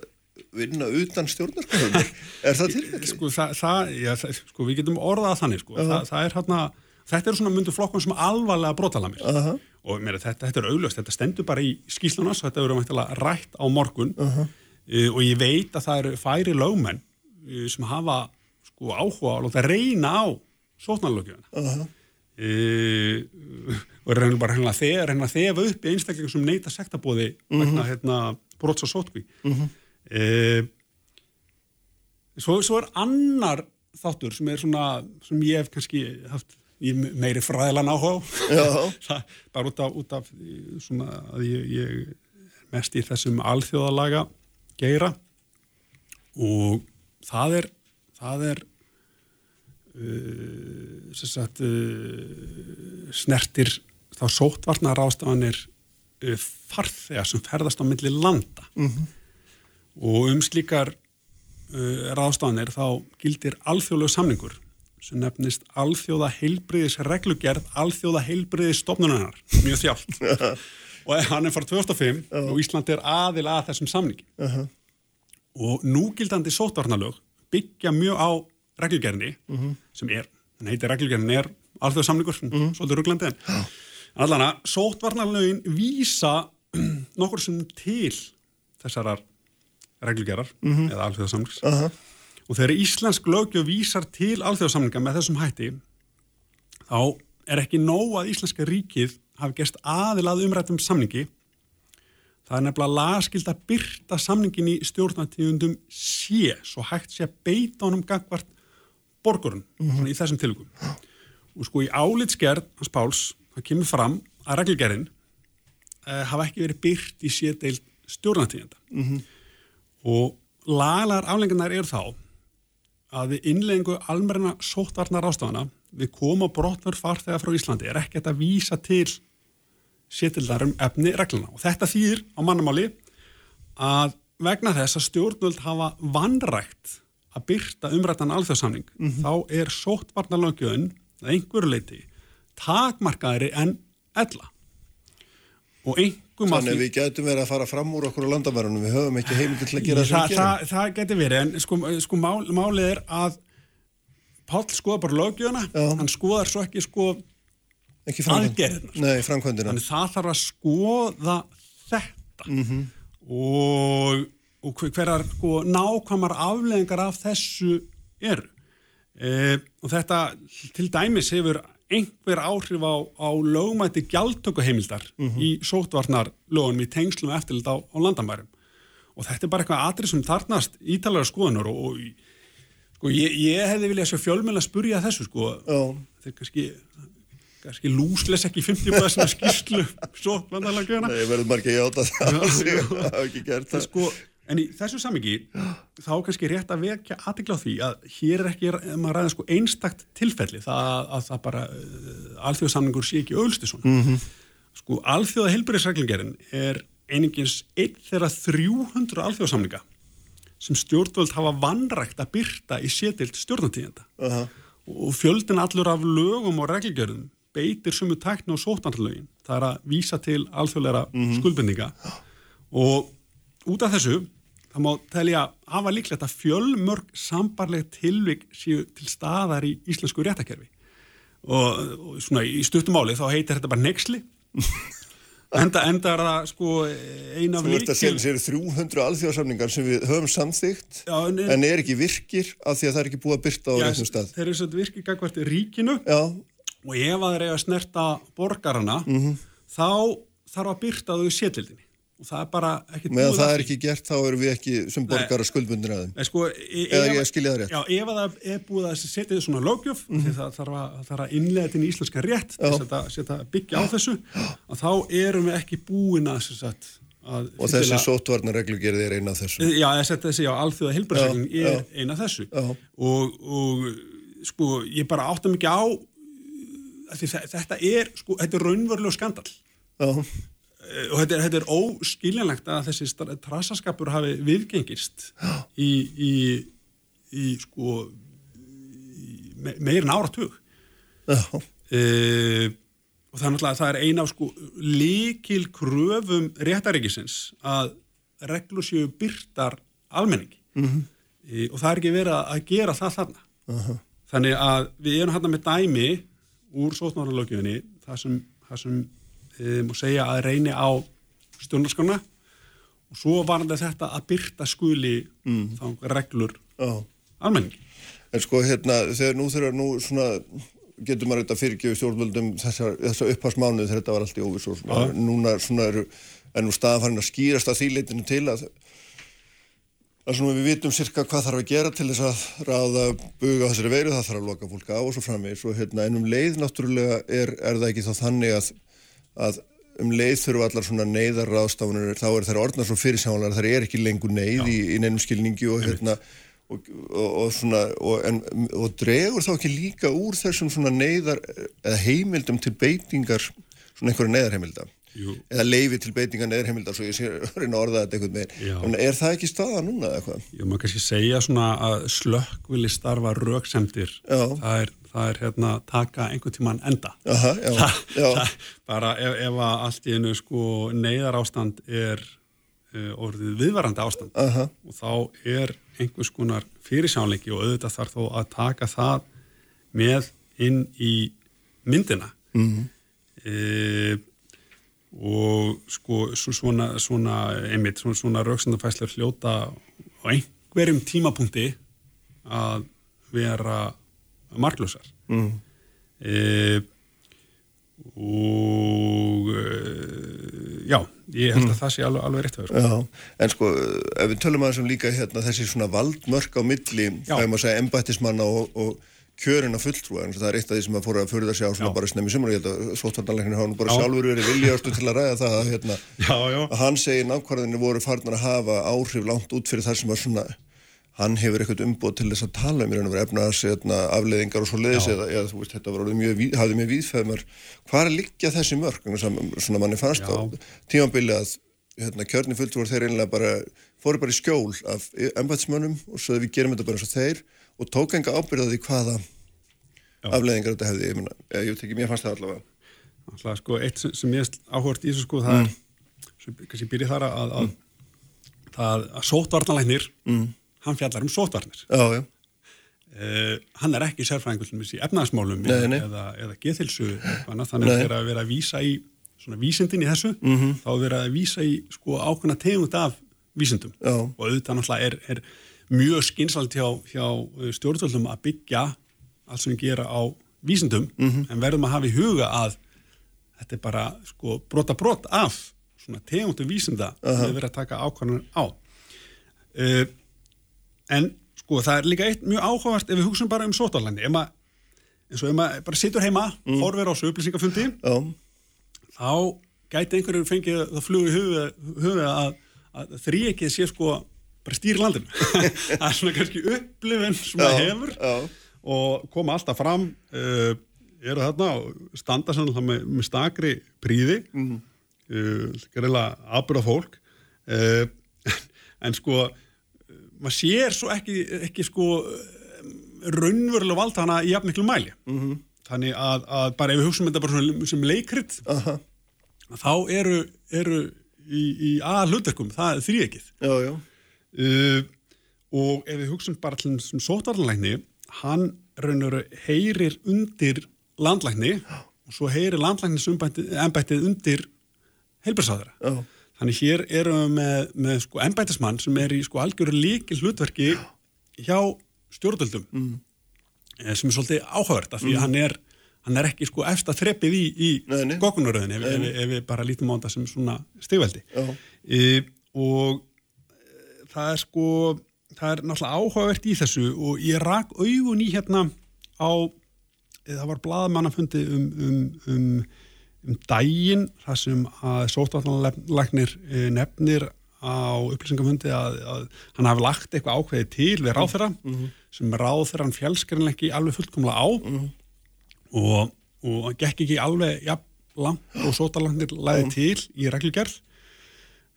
vinna utan stjórnarskannar? <laughs> er það tilfelli? Sko, það, það, já, það, sko við getum orðað þannig sko. -huh. það er hérna þetta eru svona myndu flokkun sem alvarlega brotalamir uh -huh. og mér, þetta, þetta er auglöst, þetta stendur bara í skíslunas og þetta eru mættilega rætt á morgun uh -huh. uh, og ég veit að það eru færi lögmenn uh, sem hafa sko áhuga að láta reyna á sótnarlögjuna -huh. og er reynilega bara reynilega þegar reynilega þegar upp í einstaklega sem neyta sektabóði vegna hérna brots og sótkví svo, svo er annar þáttur sem er svona sem ég hef kannski haft meiri fræðilega náhá <laughs> bara út af, út af svona að ég, ég mest í þessum alþjóðalaga geira. Og það er það er uh, sagt, uh, snertir þá sótvarnar ástafanir uh, farþegar sem ferðast á milli landa. Mm -hmm. og um slíkar uh, ráðstafanir þá gildir alþjóðlegu samningur sem nefnist alþjóða heilbriðis reglugerð alþjóða heilbriðis stofnunarinnar mjög þjált. <laughs> Og hann er farið 2005 uh -huh. og Ísland er aðil að þessum samningi. Uh -huh. og núgildandi sótvarnalög byggja mjög á reglugerðinni uh -huh. sem er, hann heitir reglugerðin er alþjóða samningur, svolítið rugglandi en allan að sótvarnalögin vísa <clears throat> nokkur sem til þessarar reglugerðar eða alþjóða samnings og þegar íslensk lögjöf vísar til alþjóðsamlinga með þessum hætti þá er ekki nóg að íslenska ríkið hafi gest aðil að umrættum samningi það er nefnilega lagaskild að byrta samningin í stjórnatíðundum sé, svo hægt sé að beita honum gangvart borgurinn mm -hmm. í þessum tilugum og sko í álitsgerð hans Páls það kemur fram að reglgerðin uh, hafa ekki verið byrt í séteild stjórnatíðanda mm -hmm. og lagalar aflengarnar eru þá að við innleggingu almerina sóttvarnar ástafana við komum á brotnur farþega frá Íslandi er ekkert að vísa til sétildarum efni regluna og þetta þýðir á mannamáli að vegna þess að stjórnvöld hafa vanrægt að byrta umrættan alþjóðsamning mm -hmm. þá er sóttvarnarlögjöðun að einhverju leiti takmarkaðri en ella og einhverjum Þannig að við getum verið að fara fram úr okkur á landamærunum, við höfum ekki heimil til að gera það sem það, það getur verið, en sko, sko mál, málið er að Páll skoða bara lögjöfuna, hann skoðar svo ekki sko aðgerðina. Nei, framkvæmdina. Þannig það þarf að skoða þetta mm -hmm. og, og hverjar sko, nákvæmar afleðingar af þessu eru. E, og þetta til dæmis hefur einhver áhrif á, á lögmætti gjaldtökuheimildar mm -hmm. í sótvarnarlögunum í tengslum eftirlit á, á landamærum. Og þetta er bara eitthvað atrið sem þarnast ítalara skoðunar og, og sko, ég, ég hefði viljað sjá fjölmenn að spurja þessu sko. Oh. þetta er kannski, kannski lúsles ekki 50% skýrslu <laughs> sótvarnarlöguna Nei, verður margir hjáta það. <laughs> Það hafa ekki gert það. Sko En í þessu samingi þá kannski rétt að vekja aðtikla á því að hér er ekki maður ræðið sko einstakt tilfelli það að það bara uh, alþjóðsamningur sé ekki öllstu svona. Mm -hmm. Sko alþjóða heilbyrðisreglingerinn er einingins einn þeirra 300 alþjóðsamninga sem stjórnvöld hafa vanrægt að byrta í sétild stjórnatíðenda uh -huh. og fjöldin allur af lögum og reglingerðum beitir sumu tækni og sótanlögin. Það er að vísa til alþjóðleira mm -hmm. skuldbendinga og út af þessu það má telja hafa líklegt að fjölmörg sambarleg tilvik séu til staðar í íslensku réttakerfi og, og svona í stuttumáli þá heitir þetta bara nexli. <laughs> Enda, enda er það sko eina af líkil Þú veist að séu 300 alþjóðsamningar sem við höfum samþygt já, en, en er ekki virkir af því að það er ekki búið að byrta á réttum stað. Þeir eru svona virkir gagvært í ríkinu. Já. og ef að þeir eiga að snerta borgarana mm -hmm. þá þarf að byrta þau sétildinni og það er bara ekki meðan það er ekki gert þá erum við ekki sem borgar að skuldbundir að þeim. Sko, e eða ég skilja það rétt. Já, ef það er búið að setja þið svona lögjöf mm -hmm. það þarf að, þarf að innlega þetta í íslenska rétt þess að byggja á þessu að þá erum við ekki búin að, að, að og þessi sótvarnarreglugerði er eina af þessu. Já, þessi alþjóða helbærsregling er eina af þessu. Og, og sko ég bara átta mikið á þetta er sko, þetta er raunverulega skandal já. Eh, og þetta þetta er óskiljanlegt að þessi trasaskapur hafi viðgengist í, í, í sko me, meirin áratug. E, og það er náttúrulega það er eina af sko líkil kröfum réttaríkisins að reglur séu byrtar almenningi. Mm -hmm. e, og það er ekki verið að gera það þarna. Uh -huh. þannig að við erum hérna með dæmi úr sótnáralögjöfinni það sem, það sem um, og segja að reyni á stjórnarskona og svo var þetta að byrta skuli mm. þá reglur oh. almenningi. En sko hérna þegar nú þegar nú svona getur maður þetta fyrirgeðu stjórnvöldum þessar, þessar upphásmánuð þegar þetta var allt í óvis og svona, ah. núna svona eru ennum staðan að skýrast að því leitinu til að að svona við vitum cirka hvað þarf að gera til þess að ráða buga þessari veiru, það þarf að loka fólk á og svo framvegis og hérna ennum leið náttúrulega er, er það ekki þá þannig að að um leið þurfa allar svona neyðarraðstafunir þá er það orðnað svo fyrirsjálar það er ekki lengur neyð í, í neinum skilningi og hérna og, og, og svona og, en, og dregur þá ekki líka úr þessum svona neyðar eða heimildum til beitingar svona einhverja neyðarheimilda? Jú. eða leifi til beitingar neyðarheimilda svo ég sé <laughs> reyna að orða þetta einhvern veginn. Er það ekki staða núna eða hvað? Jú, maður kannski segja svona að slökkvili starfa rauksendir það er það er hérna taka einhvern tíman enda Aha, já, það, já. Það, bara ef, ef allt í einu sko neyðar ástand er uh, orðið viðvarandi ástand Aha. og þá er einhvers konar fyrirsjánleiki og auðvitað þarf þó að taka það með inn í myndina mm -hmm. e, og sko svona, svona einmitt, svona, svona rauksandafæslar hljóta á einhverjum tímapunkti að vera marglösar mm. e, og e, já, ég held að mm. það sé alveg, alveg rétt að vera sko. En sko, ef við tölum aðeins um líka hérna, þessi svona valdmörk á milli það er maður að segja embættismanna og, og kjörin að fulltrúa, en það er eitt af því sem að fóra að fyrir það sjá svona já. bara snemmi sumar og ég held að svóttvartanleikinu hafa nú bara já. sjálfur verið viljastu til að ræða það að, hérna, <laughs> já, að hann segir nákvæðinni voru farnar að hafa áhrif langt út fyrir það sem var svona hann hefur eitthvað umbúð til þess að tala um í efnaðs hérna, afleðingar og svo leiðis eða, eða þú veist, þetta var mjög, hafði mjög víðfæðmar hvað er liggja þessi mörg svona manni fannst á tímanbili að hérna, kjörni fulltrúar þeir einlega bara fóru bara í skjól af ennbætsmönnum og svo við gerum þetta bara eins og þeir og tók enga ábyrðaði hvaða Já. afleðingar þetta hefði, ég, mena, ég veit ekki, mér fannst það allavega. Alltaf, sko, eitt sem ég áhört í þessu sko, það mm. er, sem kannski byrja þar að, að, að, að hann fjallar um sótvarnir uh, hann er ekki sérfræðingum í efnaðsmálum eða, eða geðhilsu þannig að vera að vera að vísa í svona vísindin í þessu mm -hmm. þá vera að vísa í sko ákveðna tegund af vísindum Já. og auðvitað náttúrulega er, er mjög skynsalt hjá, hjá stjórnvöldum að byggja allt sem gera á vísindum mm -hmm. en verðum að hafa í huga að þetta er bara sko brota brot af svona tegundum vísinda uh -huh. við verðum að taka ákvæmlega á uh, en sko það er líka eitt mjög áhugavert ef við hugsaum bara um sótalandi eins og ef maður bara situr heima mm. horfir á þessu upplýsingafundi oh. þá gæti einhverjum fengið það flug í huga að, að þrý ekki sé sko bara stýri landinu <laughs> það er svona kannski upplifin sem það hefur já. og koma alltaf fram uh, eru þarna og standa með, með stakri príði mm. uh, gerðilega aðbyrða fólk <laughs> uh, en sko maður sér svo ekki, ekki sko raunverulega vald hana í jafn miklu mæli. Mm -hmm. þannig að, að bara ef við hugsaum þetta bara sem leikrit uh -huh. þá eru, eru í, í aðal hlutverkum, það er þrýekið uh, og ef við hugsun bara til þessum sótvarnlækni hann raun og veru heyrir undir landlækni <gasps> og svo heyrir landlæknisembættið undir heilbjörnsáðara þannig hér erum við með, með sko embættismann sem er í sko algjöru líkil hlutverki hjá stjórnvöldum. Mm. sem er svolítið áhugavert af því mm. hann er hann er ekki sko eftir að þreppið í, í gókunaröðin ef, ef, ef við bara lítum á þetta sem svona stigveldi. E, og e, það er sko það er náttúrulega áhugavert í þessu og ég rak augun í hérna á það var bladmannafundi um, um, um, um dægin þar sem að sótvallanlegnir e, nefnir á upplýsingafundi að, að hann hafi lagt eitthvað ákveði til við ráðferða mm -hmm. sem ráðferðan fjálskerinlega ekki alveg fullkomlega á. Mm -hmm og, og gekk ekki alveg ja, langt og sótarlandir læði til í reglugjörð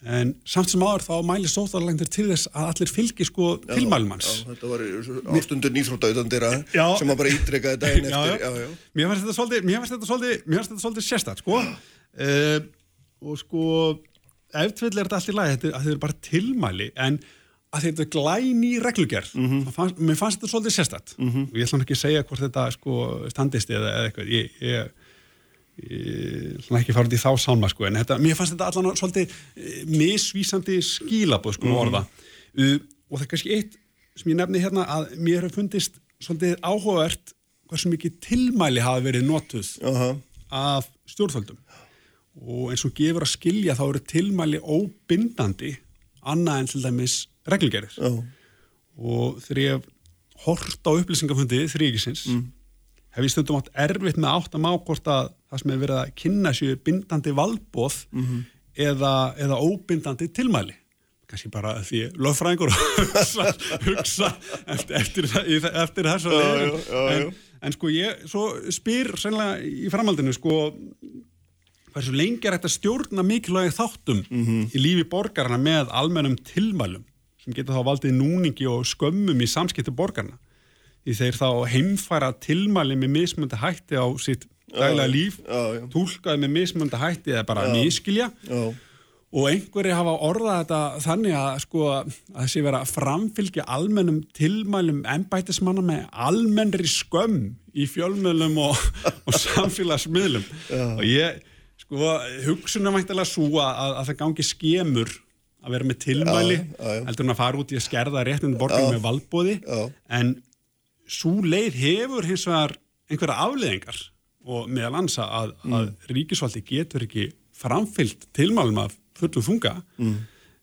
en samt sem áður þá mæli sótarlandir til þess að allir fylgi sko tilmælmanns þetta var ástundur nýþróttauðandira sem að bara ítreka þetta einn eftir já, já. mér finnst þetta svolítið mér finnst þetta svolítið, sérstætt sko uh, og sko eftir er þetta allt í lagi þetta, er bara tilmæli en að þetta er glæn í reglugjörð mm -hmm. fannst, mér fannst þetta svolítið sérstatt mm -hmm. og ég ætla ekki að segja hvort þetta sko, standist eða, eða eitthvað ég, ég, ekki fara út í þá sálma sko, en þetta, mér fannst þetta allan svolítið eh, misvísandi skílabóð sko, mm orða uh, og það er kannski eitt sem ég nefni hérna að mér hefur fundist svolítið áhugavert hversu mikið tilmæli hafa verið notuð uh -huh. af stjórnföldum og eins og gefur að skilja þá eru tilmæli óbindandi annað en til dæmis reglugerir oh. og þegar ég hort á upplýsingafundi þrýgisins mm. Hef ég stundum átt erfitt með átt að má hvort að það sem hefur verið að kynna sér bindandi valbóð mm -hmm. eða, eða óbindandi tilmæli kannski bara því löffræðingur <laughs> hugsa, hugsa eftir, eftir, eftir þess en, en sko ég spyr sennilega í framhaldinu sko hversu lengi er þetta stjórna mikilvægi þáttum mm -hmm. í lífi borgarna með almennum tilmælum sem getur þá valdið núningi og skömmum í samskiptu borgarna því þeir þá heimfæra tilmæli með mismönda hætti á sitt dæla líf, tólkaði með mismönda hætti eða bara miskilja og einhverju hafa orðað þetta þannig að sko að þessi vera framfylgja almennum tilmælum ennbætismanna með almennri skömm í fjölmiðlum og, <laughs> og samfélagsmiðlum. Og ég sko hugsunum væntilega svo að, að það gangi skemur að vera með tilmæli heldur hann að fara út í að skerða réttinu borgarna með valbóði en svo leið hefur hins vegar einhverja afleðingar og meðal ansa að, mm. að ríkisvaldi getur ekki framfyllt tilmælum af fullum þunga mm.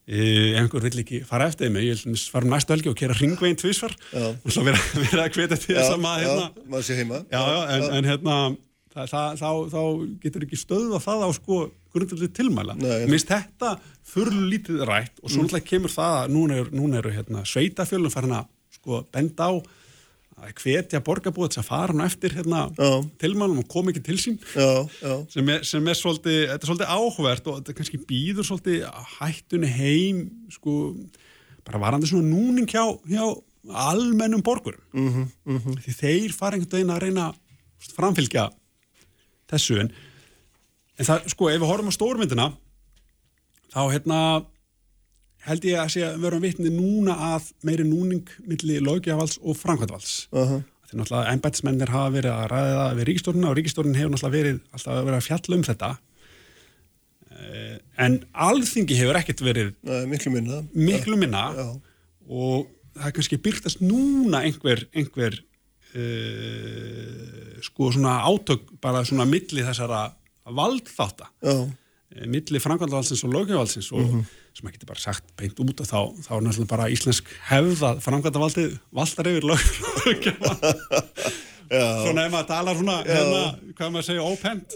e, einhver vill ekki fara eftir mig ég vil fara um næstu helgi og kera ringveginn tvísvar og svo vera, <laughs> vera að hveta til þess að maður hérna, já, já, en, en hérna það, það, þá, þá getur ekki stöðu að það á sko grundlega tilmæla. Mist þetta fyrir lítið rætt og svo mm. náttúrulega kemur það að núna eru, núna eru hérna, sveitafjölum farin að sko benda á að hvetja borgarbúið þess að fara hann eftir hérna, tilmælum og koma ekki til sín já, já. Sem, er, sem er svolítið, þetta er svolítið áhugavert og þetta kannski býður svolítið hættunni heim sko bara varandi svona núning hjá, hjá almennum borgurum mm -hmm, mm -hmm. því þeir fara einhvern veginn að reyna framfylgja þessu en, en það, sko, ef við horfum á stórmyndina þá hérna held ég að sé að verum vitni núna að meiri núning millir lögjavals og framkvæmdvals uh -huh. því náttúrulega ennbætsmennir hafa verið að ræða það við ríkistórnuna og ríkistórnun hefur náttúrulega verið alltaf vera að fjalla um þetta eh, en alþingi hefur ekkert verið Nei, miklu minna, miklu minna ja. og það er kannski byrtast núna einhver, einhver uh, sko svona átök bara svona milli þessara valdþáta uh, milli framkvæmdavalsins og lögjövalsins og uh mhm. Sem ekki bara sagt beint út og þá, þá er náttúrulega bara íslensk hefða framkvæmdavaldið valdar yfir lögjövalsins <laughs> svona ef maður talar svona hérna, hvað maður segja, ópent.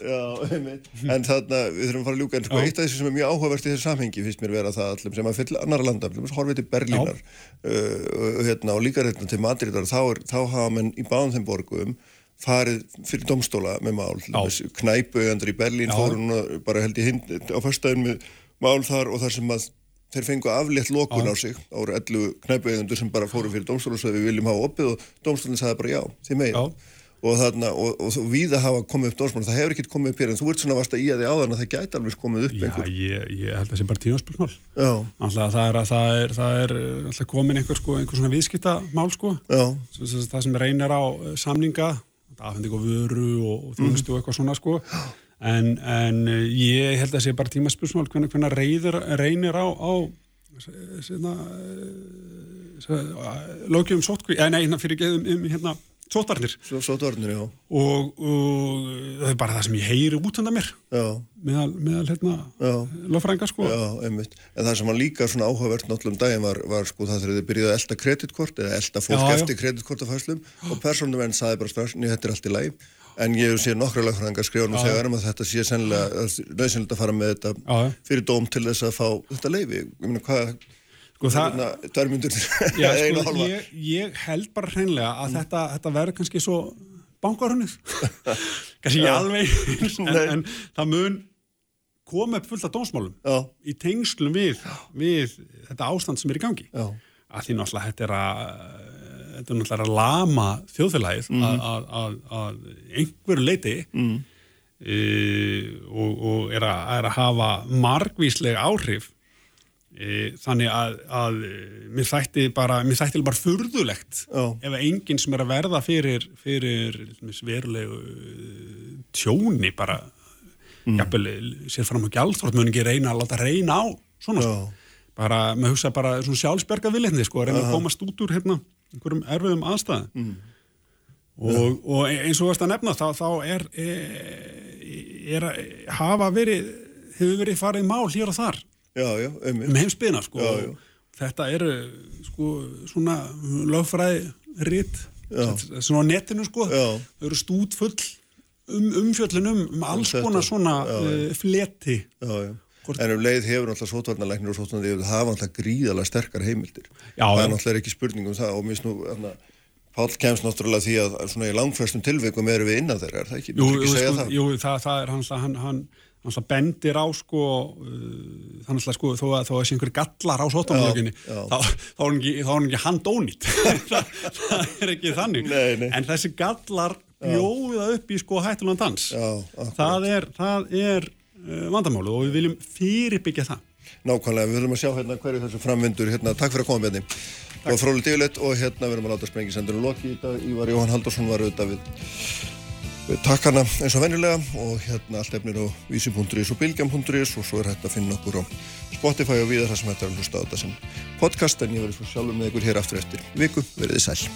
En þarna, við þurfum að fara að ljúka. En sko, eitt af þessu sem er mjög áhugavert í þessu samhengi finnst mér vera það allum sem að fylla annar landa horfið til Berlínar. Uh, hérna, og líka hérna til Madridar þá, er, þá hafa menn í báðum þeim borgum farið fyrir domstóla með mál knæpuðandur í Berlín fórum bara held í hind á förstæðin með mál þar og þar sem að þeir fengu aflétt lokun á sig. Ára 11 knæpuegundur sem bara fóru fyrir domstólun og svo við viljum hafa opið. Og domstólun sagði bara já, þið megin og þarna, og, og, og við að hafa komið upp dómsmál, það hefur ekkert komið upp hér en þú ert svona vast að í að því áðan að það gæti alveg komið upp Já, einhver. ég, ég held að það sé bara tíðanspörsmál Já, Alltaf það er, að það er, það er uh, alltaf komin einhver, sko, einhver svona viðskiptamál sko. já, það sem reynir á uh, samninga afhending og vöru og, þjónustu og eitthvað svona sko. En, en uh, ég held að sé bara tímaspörsmál hvernig, hvernig reyður, reynir á, á svona lögjum sótkví, eða nei, hérna fyrir geðum um, hérna, svo dörnir, já, og, og það er bara það sem ég heyri út undan mér. Já, meðal, meðal hérna já. lögfrænga sko. Já. En það sem var líka svona áhugavert náttúrulega um daginn var, var sko það þegar þið byrjuði að elda kreditkort eða elda fólk Já, eftir kreditkortafæslum <gasps> og persónumenn saði bara strax, þetta er allt í lagi en ég hef séð nokkra lagfræðingar skrifa nú þegar um að þetta sé sennilega nöðsynlega að fara með þetta Já, fyrir dóm til þess að fá þetta leifi ég meina hvað Sko, það- hérna, tvær myndur <laughs> sko, ég, ég held bara hreinlega að þetta, þetta verður kannski svo bankarunnið <laughs> kannski ekki alveg <laughs> en, en það mun koma upp fullt af dómsmálum Já. í tengslum við, við þetta ástand sem er í gangi. Já. að því náttúrulega þetta er að þetta er náttúrulega að lama þjóðfélagið Mm. að, einhverju leiti mm. og, og er, að, er að hafa margvísleg áhrif e, þannig að, að e, mér þætti bara mér þætti bara furðulegt Já. ef enginn sem er að verða fyrir, fyrir verulegu eh, tjóni bara Mm. jafnvel, sér fram á gjaldþrótt mun ekki reyna að láta reyna á svona sko. bara, maður hugsa bara svona sjálfsberga viljandi sko, reyna að komast út úr hérna einhverjum erfiðum aðstæðum. Mm. og, og eins og varst að nefna þá, þá er, er, er hafa verið hefur verið farið mál hér og þar. Já, já, um einmitt heimsbyðina sko þetta eru sko svona lögfræði ritt svona á netinu sko. Þau eru stút full um umfjöllun um, um alls þetta. konar svona uh, fleti. Já, já. Hvort- En um leið hefur náttúrulega sótvarnalæknir og sótvarnalæknir hafa náttúrulega gríðalega sterkar heimildir. Já, það er náttúrulega ekki spurning um það og minnst nú, þarna, Páll kemst náttúrulega því að svona í langflestum tilveikum eru við innan þeirra, er það ekki? Jú, jú, ekki segja sko, það? jú það, það er hans að hann, hann, hans að bendir á sko uh, þannig að sko þó að þó að sé einhver gallar á já. þá, þá er hann ekki, handónýtt <laughs> það, það er ekki þannig Nei, nei. en þessi gallar bjóða upp í sko hættulegan dans Já, akkurat. það er, það er uh, vandamálu og við viljum fyrirbyggja það. Nákvæmlega, við höfum að sjá hérna hverju þessu framvindur, hérna, takk fyrir að koma með því. Það var fróðilegt yfirleitt og hérna við erum að láta sprengisendurinn loki í dag. Ívar Jóhann Haldursson var auðvitað við, við takkana eins og venjulega. Og hérna allt efnir á vísi.is og bilgjam.is og svo er hægt að finna okkur á Spotify og viðar þar sem hægt er að hlusta á þetta sem podcast. En ég verður svo sjálfur með ykkur hér aftur eftir viku, verið.